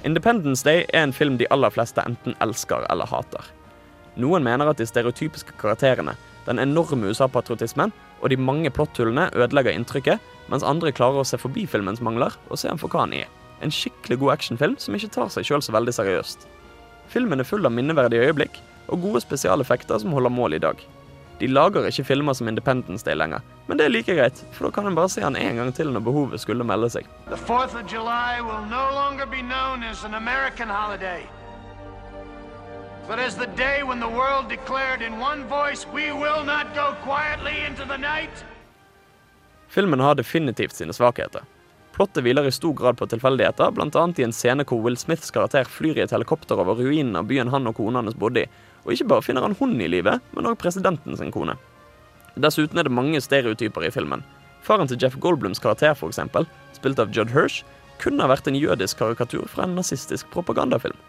Independence Day er en film de aller fleste enten elsker eller hater. Noen mener at de stereotypiske karakterene, den enorme USA-patriotismen og de mange plotthullene ødelegger inntrykket, mens andre klarer å se forbi filmens mangler og se den for hva den er. En skikkelig god actionfilm som ikke tar seg sjøl så veldig seriøst. Filmen er full av minneverdige øyeblikk og gode spesialeffekter som holder mål i dag. De lager ikke filmer som Independence Day lenger, men det er like greit, for da kan en bare se den en gang til når behovet skulle melde seg. The 4th of July will no longer be known as an American holiday, but as the day when the world declared in one voice, we will not go quietly into the night. Filmen har definitivt sine svakheter. Plottet hviler i stor grad på tilfeldigheter, bl.a. i en scene hvor Will Smiths karakter flyr i et helikopter over ruinen av byen han og kona hans bodde i, og ikke bare finner han hun i live, men òg presidenten sin kone. Dessuten er det mange stereotyper i filmen. Faren til Jeff Goldblums karakter, eksempel, spilt av Judd Hirsch, kunne ha vært en jødisk karikatur fra en nazistisk propagandafilm.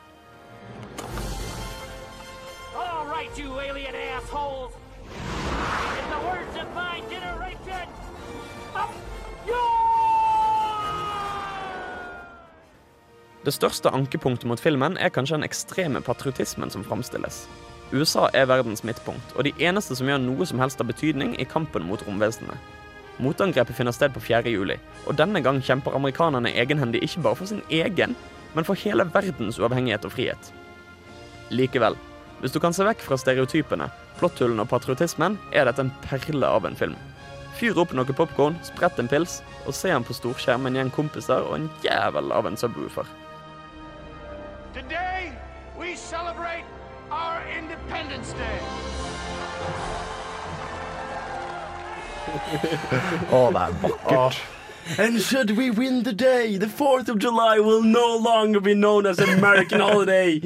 Det største ankepunktet mot filmen er kanskje den ekstreme patriotismen som framstilles. USA er verdens midtpunkt, og de eneste som gjør noe som helst av betydning i kampen mot romvesenene. Motangrepet finner sted på 4. juli, og denne gang kjemper amerikanerne egenhendig ikke bare for sin egen, men for hele verdens uavhengighet og frihet. Likevel, hvis du kan se vekk fra stereotypene, plotthullene og patriotismen, er dette en perle av en film. Fyr opp noe popkorn, sprett en pils, og se den på storskjerm med en gjeng kompiser og en jævel av en subwoofer. Today, we celebrate our Independence Day. Å, that er vakkert. And should we win the day, the 4th of July will no longer be known as an American holiday,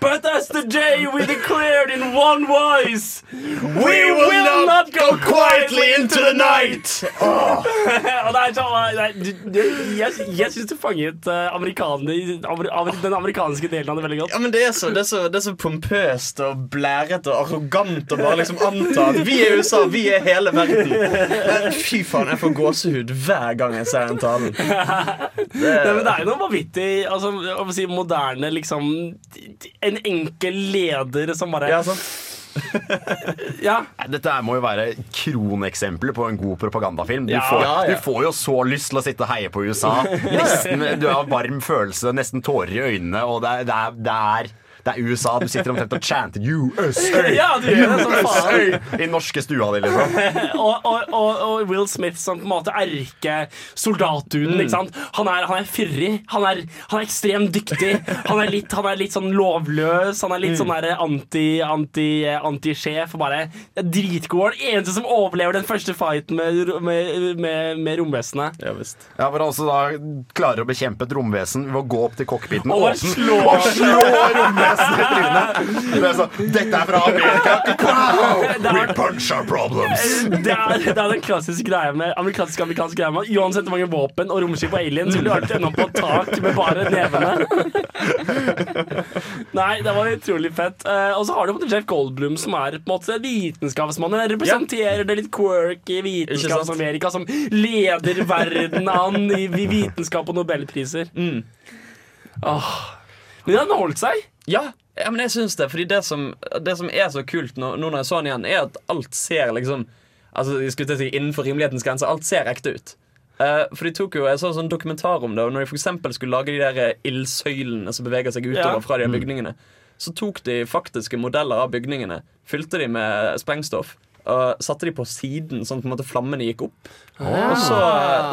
but as the day we declared in one voice. We will not go quietly into the night! Du- jeg, jeg syns du fanget uh, amerikaner, amer, amer, den amerikanske delen av det veldig godt. Ja, men det er, så, det, er så, det er så pompøst og blærete og arrogant å bare liksom anta at vi er USA, vi er hele verden. Men fy faen, jeg får gåsehud hver gang jeg ser den talen. Nei, men det er jo noe vanvittig altså, å si, moderne liksom En enkel leder som bare Ja, sånn. ja. Dette her må jo være kroneksempler på en god propagandafilm. Du, Ja, får, ja, ja. du får jo så lyst til å sitte og heie på USA. Nesten, du har varm følelse, nesten tårer i øynene, og det er, det er, det er USA. Du sitter omtrent og chanter USA! Ja, du gjør det som faen. USA! I norske stua di, liksom. og, og, og, og Will Smith som på en måte erkesoldatduden. Mm. ikke sant? Han er, han er fyrig, han er, han er ekstremt dyktig. Han er litt, han er litt sånn lovløs, han er litt Mm. sånn der anti, anti, antisjef. og bare dritgod. Den eneste som overlever den første fighten med, med, med, med romvesenet. Ja, visst. Ja, for altså da klarer å bekjempe et romvesen ved å gå opp til cockpiten Og bare slå- og slå romvesenet i trynet. Det er så, Dette er fra Amerika! Wow! We punch our problems! Det er, det er den klassiske greia med amerikansk amerikansk greia med Uansett hvor mange våpen og romskip og aliens ville du alltid ende opp på tak med bare nevene. Nei, det var utrolig fett. Eh, og så har du Jeff Goldblum, som er på en måte vitenskapsmannen. Representerer det litt quirky Vitenskaps-Amerika, som leder verden an i vitenskap og nobelpriser. Åh. Men han holdt seg. Ja, ja, men jeg syns det. Fordi det som, det som er så kult nå, nå når jeg så den igjen, er at alt ser liksom Altså, jeg skulle si innenfor rimelighetens grenser. Alt ser ekte ut. Uh, for de tok jo Jeg så en sånn dokumentar om det, og når de for skulle lage de der eh, ildsøylene som beveger seg utover Ja. fra de Mm. bygningene, så tok de faktiske modeller av bygningene, fylte de med sprengstoff. Og satte de på siden, sånn at flammene gikk opp. Ah. Og så,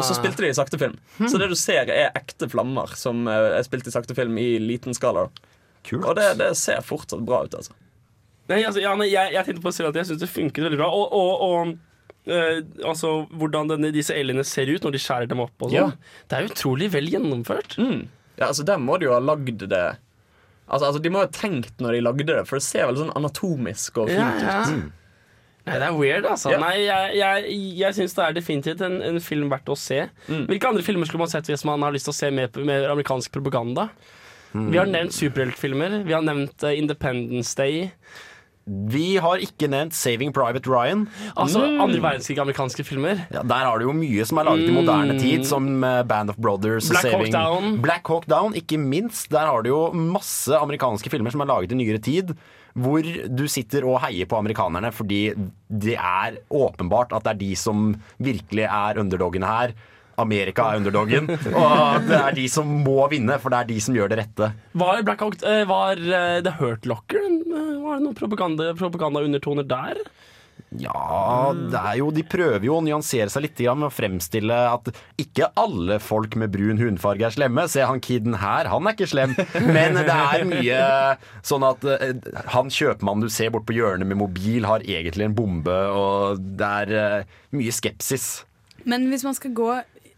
så spilte de i saktefilm. Så det du ser, er ekte flammer som eh, er spilt i saktefilm i liten skala. Og det, det ser fortsatt bra ut, altså. Nei, altså, ja, nei, jeg, jeg tenkte på å si at jeg syns det funket veldig bra. Og, og, og øh, altså, hvordan denne, disse elgene ser ut når de skjærer dem opp og sånn. Ja. Det er utrolig vel gjennomført. Ja, altså Der må de jo ha lagd det Altså, altså De må ha tenkt når de lagde det, for det ser veldig sånn anatomisk og fint Ja, ja. ut. Nei, det er weird, altså. Yeah. Nei, jeg, jeg, jeg syns det er definitivt en, en film verdt å se. Hvilke andre filmer skulle man sett hvis man har lyst til å se mer mer amerikansk propaganda? Vi har nevnt superheltfilmer. Vi har nevnt eh, Independence Day. Vi har ikke nevnt Saving Private Ryan. Altså Mm. andre verdenskrig amerikanske filmer. Ja, der har du jo mye som er laget i Mm. moderne tid, som eh, Band of Brothers. Black Hawk Down. Black Hawk Down, ikke minst. Der har du jo masse amerikanske filmer som er laget i nyere tid. Hvor du sitter og heier på amerikanerne fordi det er åpenbart at det er de som virkelig er underdogene her. Amerika er underdoggen, og det er de som må vinne, for det er de som gjør det rette. Var Black Hawk eh, Var eh, The Hurt Locker eh, Var det noen propaganda, propagandaundertoner der? Ja, det er jo, de prøver jo å nyansere seg litt med å fremstille at ikke alle folk med brun hundfarge er slemme. Se han kiden her, han er ikke slem. Men det er mye sånn at han kjøpmannen du ser bort på hjørnet med mobil, har egentlig en bombe, og det er mye skepsis. Men hvis man skal gå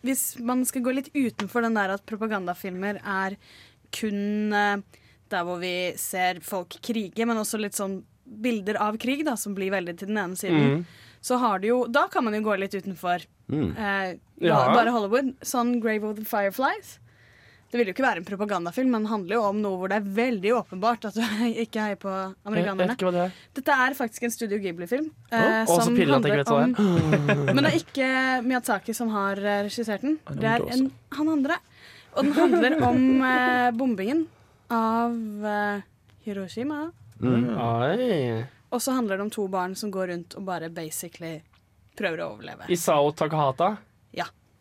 Hvis man skal gå litt utenfor den der at propagandafilmer er kun eh, der hvor vi ser folk krige, men også litt sånn bilder av krig, da, som blir veldig til den ene siden, Mm. så har det jo Da kan man jo gå litt utenfor Mm. eh, Ja. bare Hollywood. Sånn Grave of the Fireflies. Det vil jo ikke være en propagandafilm, men handler jo om noe hvor det er veldig åpenbart at du ikke heier på Jeg vet amerikanerne. ikke hva det er. Dette er faktisk en Studio Ghibli-film. Å, eh, som pinlig at jeg ikke vet hva er. Men det er ikke Miyazaki som har eh, regissert den. det Det er en, han andre. Og den handler om eh, bombingen av eh, Hiroshima. Mm. Og så handler det om to barn som går rundt og bare basically prøver å overleve. Isao Takahata?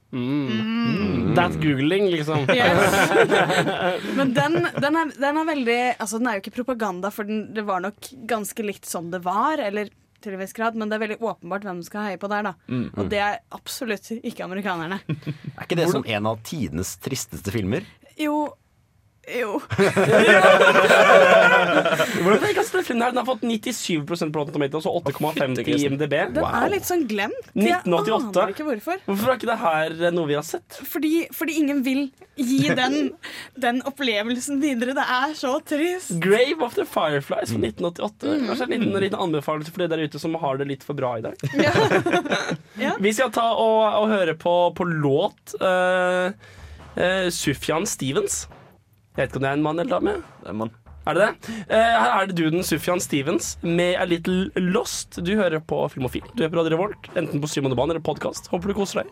Ja. Mm. That googling, liksom. Men den, den, er, den er veldig Altså, den er jo ikke propaganda, for den, det var nok ganske likt som det var. Eller til en viss grad, men det er veldig åpenbart hvem du skal heie på der. da Mm, mm. Og det er absolutt ikke amerikanerne. Er ikke det som en av tidenes tristeste filmer? Jo, Jo. Hvordan er den filmen her? Den har fått 97% på Rotten Tomatoes og 8,5 i IMDb. Den er litt sånn glemt. Jeg 1988. aner ikke hvorfor. Hvorfor er ikke det her noe vi har sett? Fordi, fordi ingen vil gi den, den opplevelsen videre. Det er så trist. Grave of the Fireflies fra 1988. Mm. Kanskje en liten, liten anbefaling for dere der ute som har det litt for bra i dag. Vi skal ta og, og høre på, på låt uh, Sufjan Stevens. Jeg vet ikke om det er en mann eller dame. Det er en mann. Er det det? Eh, her er det duden Sufjan Stevens med A Little Lost. Du hører på Filmofil. Du hører på Radio Revolt, enten på Syvende Bane eller podkast. Håper du koser deg.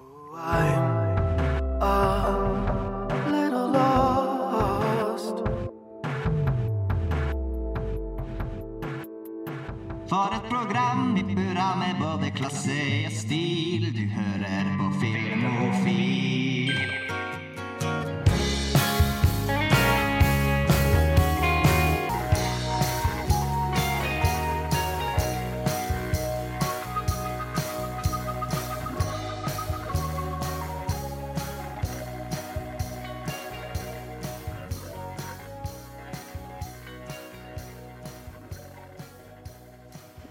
For et program i burra med både klasse og stil. Du hører på Filmofil.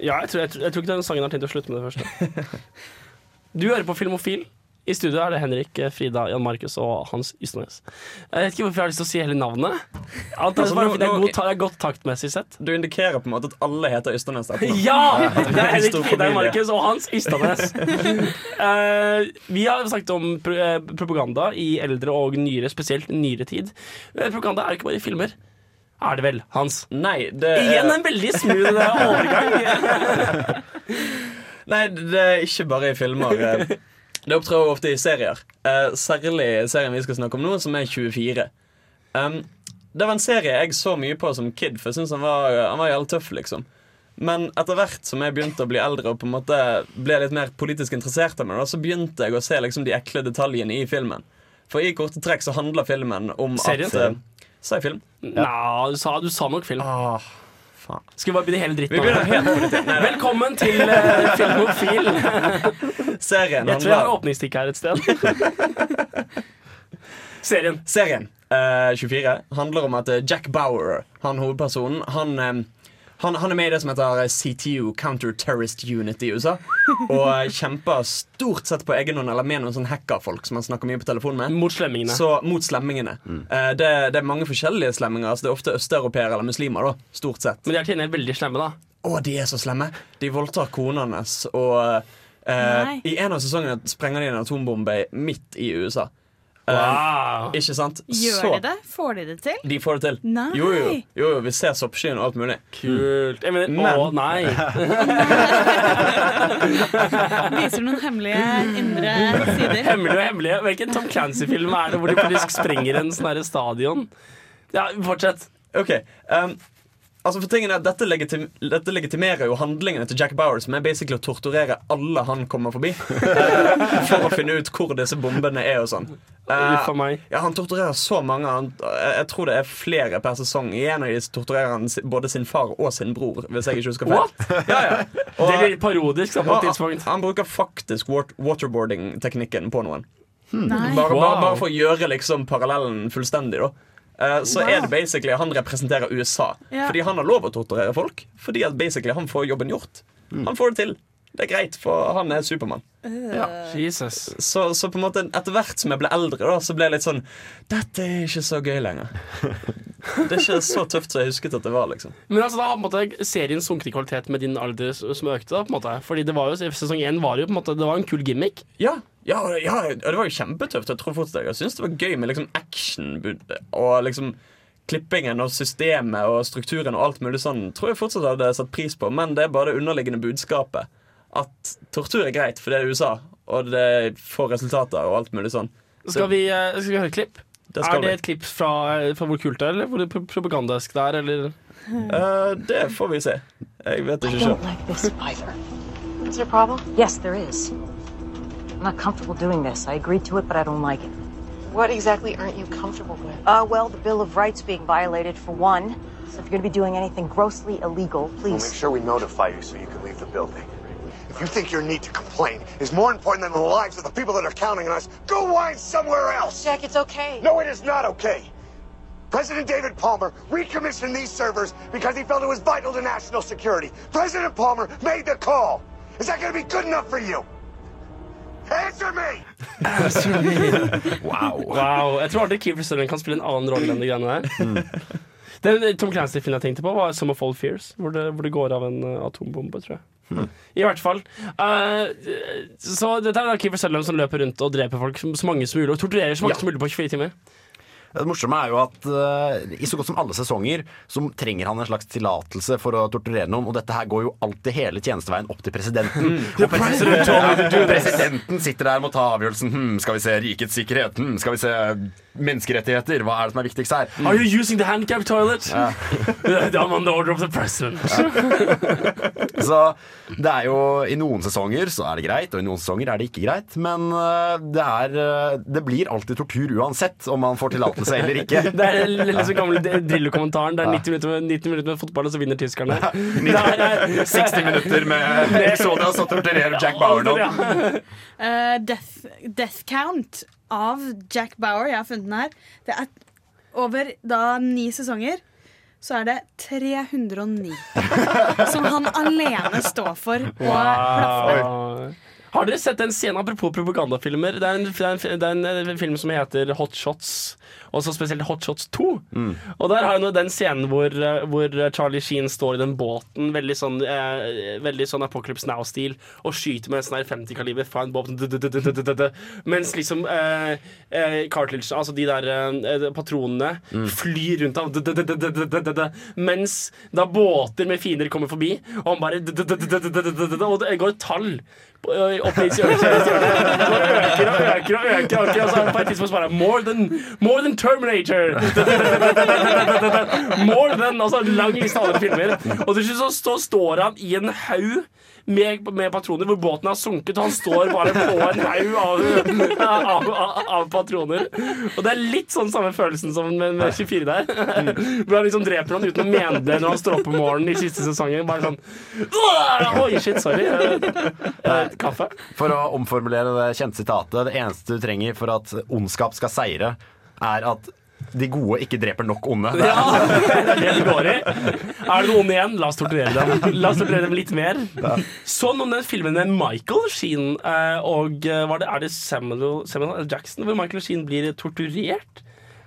Ja, jeg tror, jeg, jeg tror ikke den sangen har tenkt å slutte med det første. Du hører på Filmofil. I studio er det Henrik, Frida, Jan Markus og Hans Ystadnes. Jeg vet ikke hvorfor jeg har lyst til å si hele navnet. Alt er Altså, bare fordi det er godt, er godt taktmessig sett. Du indikerer på en måte at alle heter Ysternes. Ja! Det er Henrik, Frida. Markus og Hans Ysternes. Uh, vi har snakket om eh, propaganda i eldre og nyere, spesielt nyere tid. Eh, propaganda er jo ikke bare i filmer. Er det vel, Hans? Nei, det Igjen en veldig smooth eh, overgang. Nei, det er ikke bare i filmer. eh. Det opptrer ofte i serier. Eh, særlig serien vi skal snakke om nå, som er 24. Um, det var en serie jeg så mye på som kid, for jeg syns han var, han var jævlig tøff. liksom Men etter hvert som jeg begynte å bli eldre og på en måte ble litt mer politisk interessert, av meg, så begynte jeg å se liksom de ekle detaljene i filmen. For i korte trekk så handler filmen om Serien? at Sa jeg film? Nja, du, sa- du sa nok film. Skal vi bare begynne hele dritten? Vi begynner helt på nytt. Nei, nei. Velkommen til uh, Filmofil. Serien Jeg tror jeg har handler åpningsstikk her et sted. Serien. Serien eh, 24 handler om at eh, Jack Bauer, han hovedpersonen, han, eh, han, han er med i det som heter eh, CTU, Counter Terrorist Unit i USA. Og eh, kjemper stort sett på egen hånd eller med noen sånn hackerfolk som han snakker mye på telefonen med. Mot slemmingene. Så, mot slemmingene. Eh, det, det er mange forskjellige slemminger. Altså det er ofte østeuropeere eller muslimer. da, stort sett Men de er til veldig slemme, da. Å, de er så slemme. De voldtar kona hennes, Og eh, i en av sesongene sprenger de en atombombe midt i USA. Wow. Ikke sant? Gjør Så- de det? Får de det til? de får det til. Nei. Jo, jo, jo, jo vi ser soppskyen og alt mulig. Kult. Jeg mener, Men- å nei. Viser noen hemmelige indre sider. Hemmelige og hemmelige. Hvilken Tom Clancy-film er det hvor de faktisk sprenger en sånn stadion? Ja, fortsett. Ok, um, altså for tingen er at dette, legitim dette legitimerer jo handlingene til Jack Bauer, som er basically å torturere alle han kommer forbi. eh, for å finne ut hvor disse bombene er og sånn. Uh, ja, han torturerer så mange. Han, jeg, jeg tror det er flere per sesong. I en av de torturerer han si- både sin far og sin bror, hvis jeg ikke husker feil. Ja, ja. Og- Det blir parodisk da, på og tidspunkt. Han, han bruker faktisk waterboarding-teknikken på noen. Hmm. Bare, Wow. bare, bare for å gjøre liksom parallellen fullstendig, da. Eh, så Wow. er det basically Han representerer USA. Yeah. Fordi han har lov å torturere folk. Fordi at basically han får jobben gjort. Han får det til. Det er greit, for han er Supermann. Jesus. Så, så på en måte etter hvert som jeg ble eldre, da, så ble jeg litt sånn Dette er ikke så gøy lenger. Det er ikke så tøft som jeg husket at det var. liksom Men altså, da har på en måte serien sunket i kvalitet med din alder som økte. da, på en måte Fordi det var jo, Sesong én var jo på en måte Det var en kul gimmick. Ja, ja, ja, det var jo kjempetøft. Jeg tror fortsatt jeg syns det var gøy med liksom action og liksom klippingen og systemet og strukturen og alt mulig sånn. Tror jeg fortsatt hadde satt pris på, men det er bare det underliggende budskapet. At tortur er greit, for det er USA, og det får resultater og alt mulig sånn. Så- Skal vi, eh, skal vi høre et klipp? Det er det et klipp fra, fra hvor kult det er, eller hvor det propagandask det er? Eller? Uh, det får vi se. Jeg vet ikke sjøl. Is there a problem? Yes, there is. I'm not comfortable doing this. I agreed to it, but I don't like it. What exactly aren't you comfortable with? Uh, well, the Bill of Rights being violated, for one. So if you're going to be doing anything grossly illegal, We'll make please. sure we notify you so you can leave the building. If you think your need to complain is more important than the lives of the people that are counting on us, go whine somewhere else. Jack, it's okay. No, it is not okay. President David Palmer recommissioned these servers because he felt it was vital to national security. President Palmer made the call. Is that going to be good enough for you? Answer me! wow. wow. Jeg tror aldri Kiefer Sutherland kan spille en annen rolle enn de greiene der. Den Tom Clancy-filmen jeg tenkte på, var Some of All Fears, hvor det, hvor det går av en uh, atombombe, tror jeg. I hvert fall. Uh, så dette er da Keeper Sutherland som løper rundt og dreper folk så mange som mulig, og torturerer så mange Ja. som mulig på 24 timer. Det morsomme er jo at uh, i så godt som alle sesonger så trenger han en slags tillatelse for å torturere noen, og dette her går jo alltid hele tjenesteveien opp til presidenten. Mm. Og presidenten, presidenten sitter der og må ta avgjørelsen. Hm, skal vi se rikets sikkerhet? Hm, skal vi se menneskerettigheter? Hva er det som er viktigst her? Are you using the handicap toilet? Ja. I'm on the order of the president. Så det er jo I noen sesonger så er det greit, og i noen sesonger er det ikke greit. Men eh, det er eh, Det blir alltid tortur uansett om man får tillatelse eller ikke. Det er litt sånn gamle Drillo-kommentaren. Det er 90 minutter, med, 90 minutter med fotball, og så vinner tyskerne. Det er- 60 minutter med Exodias og torturerer Jack Bauer nå. Uh, death, death Count av Jack Bauer, jeg har funnet den her. Det er over da ni sesonger. Så er det 309 som han alene står for. Og plaffer. Wow. Har dere sett en scene apropos propagandafilmer? Det er, en, det, er en, det er en film som heter Hot Shots, og så spesielt Hot Shots 2. Og der har jeg den scenen hvor, eh, hvor Charlie Sheen står i den båten, veldig sånn, eh, veldig sånn Apocalypse Now-stil, og skyter med en sånn 50-kaliber fra en båt, mens liksom eh, eh, cartilage, altså de der eh, patronene, flyr rundt ham, mens da båter med fiender kommer forbi, og han bare Og det går et tall opp i hjørnet. Og øker og øker, og øker og så er det på et tidspunkt bare More than, more than Terminator! More than Altså lang liste av filmer. Og til slutt så stå, står han i en haug med, med patroner hvor båten har sunket, og han står bare på en haug av, av, av, av patroner. Og det er litt sånn samme følelsen som med, med 24 der. Hvor han liksom dreper han uten å mene det når han står opp om morgenen i siste sesongen. Bare sånn Oi, shit, sorry. Kaffe? For å omformulere det kjente sitatet, det eneste du trenger for at ondskap skal seire, er at de gode ikke dreper nok onde. Det er- Ja, det er det de går i. Er det noen igjen? La oss torturere dem. La oss torturere dem litt mer. Sånn om den filmen med Michael Sheen eh, og eh, var det, er det Samuel, Samuel L. Jackson hvor Michael Sheen blir torturert.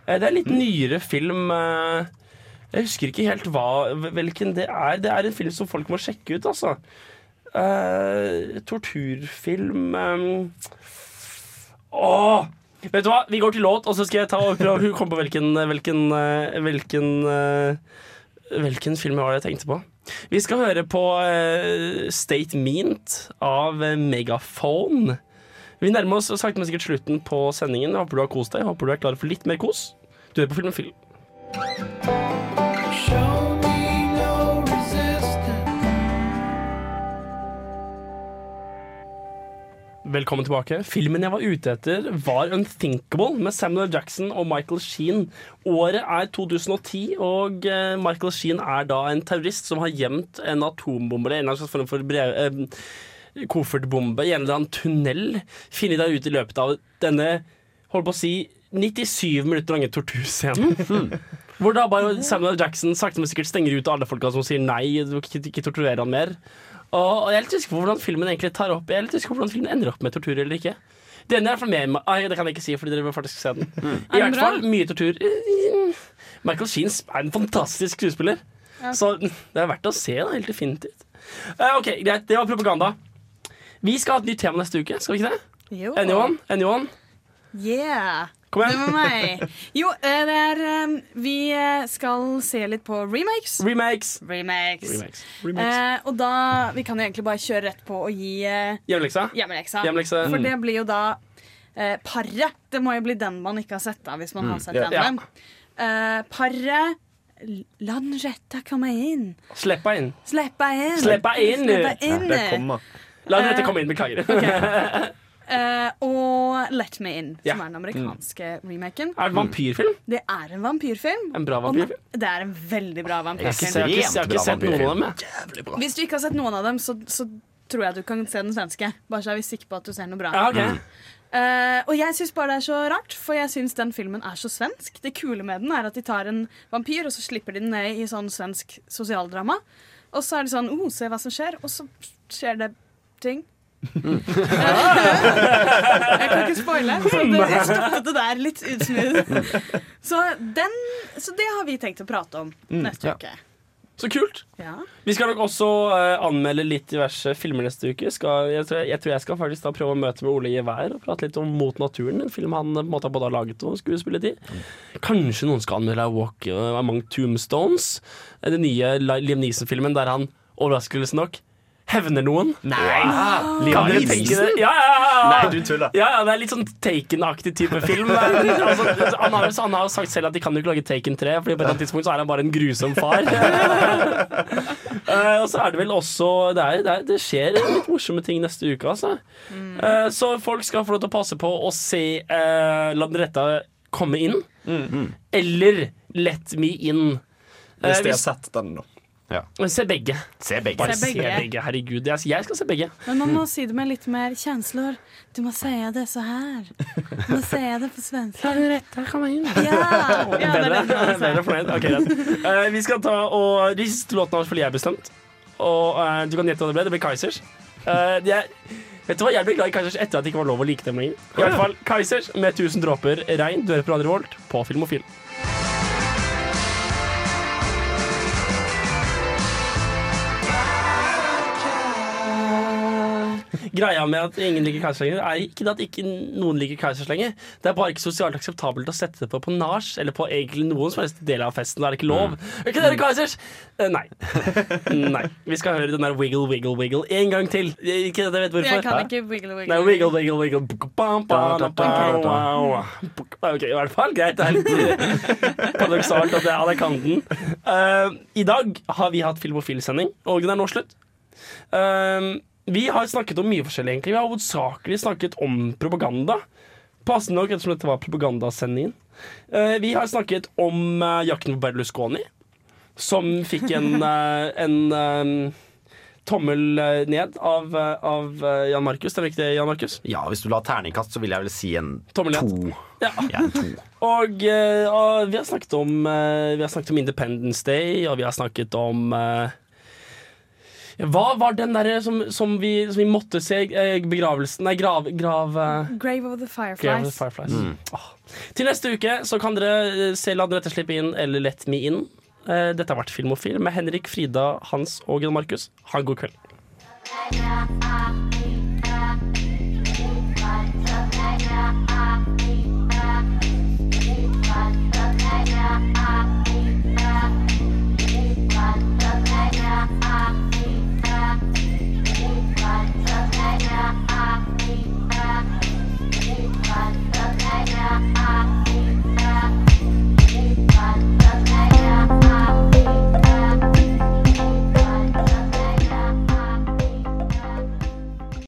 Eh, Det er en litt nyere film. Jeg husker ikke helt hva, hvilken det er. Det er en film som folk må sjekke ut, altså. Torturfilm Åh! Vet du hva, vi går til låt, og så skal jeg ta og prøve å komme på hvilken Hvilken, eh, hvilken, eh, hvilken film var det jeg tenkte på. Vi skal høre på eh, State Meant av Megaphone. Vi nærmer oss sakte, men sikkert slutten på sendingen. Jeg håper du har kost deg. Jeg håper du er klar for litt mer kos. Du er på Film og Velkommen tilbake. Filmen jeg var ute etter, var 'Unthinkable' med Samuel. Jackson og Michael Sheen. Året er 2010, og eh, Michael Sheen er da en terrorist som har gjemt en atombombe eller en slags form for brev, eh, koffertbombe i en eller annen tunnel. Funnet der ute i løpet av denne holdt på å si 97 minutter lange torturscenen. Hvor da bare Samuel. Jackson sakte, men sikkert stenger ut alle folka som sier nei, ikke torturere han mer. Og, og jeg er litt usikker på hvordan filmen egentlig tar opp Jeg er litt usikker på hvordan filmen ender opp med tortur eller ikke. Det er med Ai, Det kan jeg ikke si, fordi dere vil faktisk se den. Mm. I hvert fall mye tortur. Michael Sheen er en fantastisk skuespiller. Ja. Så det er verdt å se, da, helt definitivt. Uh, ok, Greit, det var propaganda. Vi skal ha et nytt tema neste uke, skal vi ikke det? Jo. Anyone? Anyone? Yeah. Kom igjen. Det var meg. Jo, eh, det er eh, Vi eh, skal se litt på remakes. Remakes. Remakes. Remakes. Remakes. Eh, og da Vi kan jo egentlig bare kjøre rett på og gi eh, Hjemmeleksa? hjemmeleksa. For Mm. det blir jo da eh, Paret. Det må jo bli den man ikke har sett, da, hvis man Mm. har sett yeah. den. Eh, paret La den rette komme inn. Sleppa inn. Sleppa inn. Sleppa inn. Sleppa inn. Ja, det kommer. La den rette komme inn, beklager. Eh, og Let Me In, Ja. som er den amerikanske remaken. Er det en vampyrfilm? Det er en vampyrfilm. En bra vampyrfilm? Og Det er en veldig bra vampyrfilm. jeg har ikke, jeg har ikke sett noen av dem. Hvis du ikke har sett noen av dem, så, så tror jeg du kan se den svenske. Bare så er vi sikre på at du ser noe bra. Ja, okay. Mm. Uh, og jeg syns bare det er så rart, for jeg syns den filmen er så svensk. Det kule med den er at de tar en vampyr, og så slipper de den ned i sånn svensk sosialdrama. Og så er det sånn oh, se hva som skjer, og så skjer det ting. Jeg kan ikke spoile, så det, jeg stoppet det der litt utsmooth. Så, så det har vi tenkt å prate om Mm, neste ja. uke. Så kult. Ja. Vi skal nok også uh, anmelde litt diverse filmer neste uke. Skal, jeg, tror, jeg tror jeg skal faktisk da prøve å møte med Ole Gevær og prate litt om Mot naturen. En film han eh, på en måte både har laget og skuespillet i. Kanskje noen skal anmelde Walk Among Tombstones. eh, Den nye Liam Neeson-filmen der han overraskelse nok hevner noen. Nei! Kan dere tenke det? Ja, ja, ja. Nei, du tuller. Ja, ja, det er litt sånn Taken-aktig type film. altså, han, har, han har sagt selv at de kan jo ikke lage Taken 3, Fordi på et eller annet tidspunkt så er han bare en grusom far. uh, og så er det vel også det, er, det, er, det skjer litt morsomme ting neste uke, altså. Uh, så folk skal få lov til å passe på å se uh, La den rette komme inn. Eller Let me in. Hvis de har sett den, da. Se begge. Se begge. Bare Se se begge. begge. Herregud. Jeg, jeg skal se begge. Men man må si det med litt mer kjensler. Du må si det så her. Du må si det på svensk. Den rette komme inn. Ja, ja Bedre? Bedre fornøyd? Ok. Eh, vi skal ta og De siste låtene Fordi jeg er bestemt. Og uh, du kan gjette hva det ble. Det ble Kaizers. Uh, er, vet du hva, Jeg ble glad i Kaizers etter at det ikke var lov å like dem lenger. I hvert fall Kaizers med 1000 dråper regn. Hører på Radio Volt på Filmofil. Greia med at ingen liker Kaizers lenger, er ikke det at ikke noen liker Kaizers lenger. Det er bare ikke sosialt akseptabelt å sette det på på nach eller på egentlig noen som helst del av festen. Da er det ikke lov. Er ikke dere Kaizers? Eh, nei. nei. Vi skal høre den der wiggle, wiggle, wiggle en gang til. Ikke at jeg vet hvorfor. Jeg kan ikke wiggle, wiggle. Nei, wiggle, wiggle, wiggle. Bam, bam, bam, bam, wow. Ok, i hvert fall. Greit. Det er litt paradoksalt at jeg, at jeg kan den. Eh, I dag har vi hatt Filmofil-sending, og den er nå slutt. Eh, vi har snakket om mye forskjellig, egentlig. Vi har hovedsakelig snakket om propaganda. Passende nok, ettersom dette var propagandasendingen. Eh, vi har snakket om eh, jakten på Berlusconi, som fikk en, eh, en tommel ned av, av Jan Markus. Stemmer ikke det, Jan Markus? Ja, hvis du la terningkast, så vil jeg vel si en Tommel ned. to. Ja. Ja, en to. Og, og vi har snakket om Vi har snakket om Independence Day, og vi har snakket om eh, hva var den derre som, som, vi, som vi måtte se begravelsen Nei, grav... grav Grave of the Fireflies. Grave of the Fireflies. Mm. Åh. Til neste uke så kan dere se La den rette slippe inn eller Let me in. Eh, dette har vært Filmofil med Henrik, Frida, Hans og Gunn Markus. Ha en god kveld. Yeah.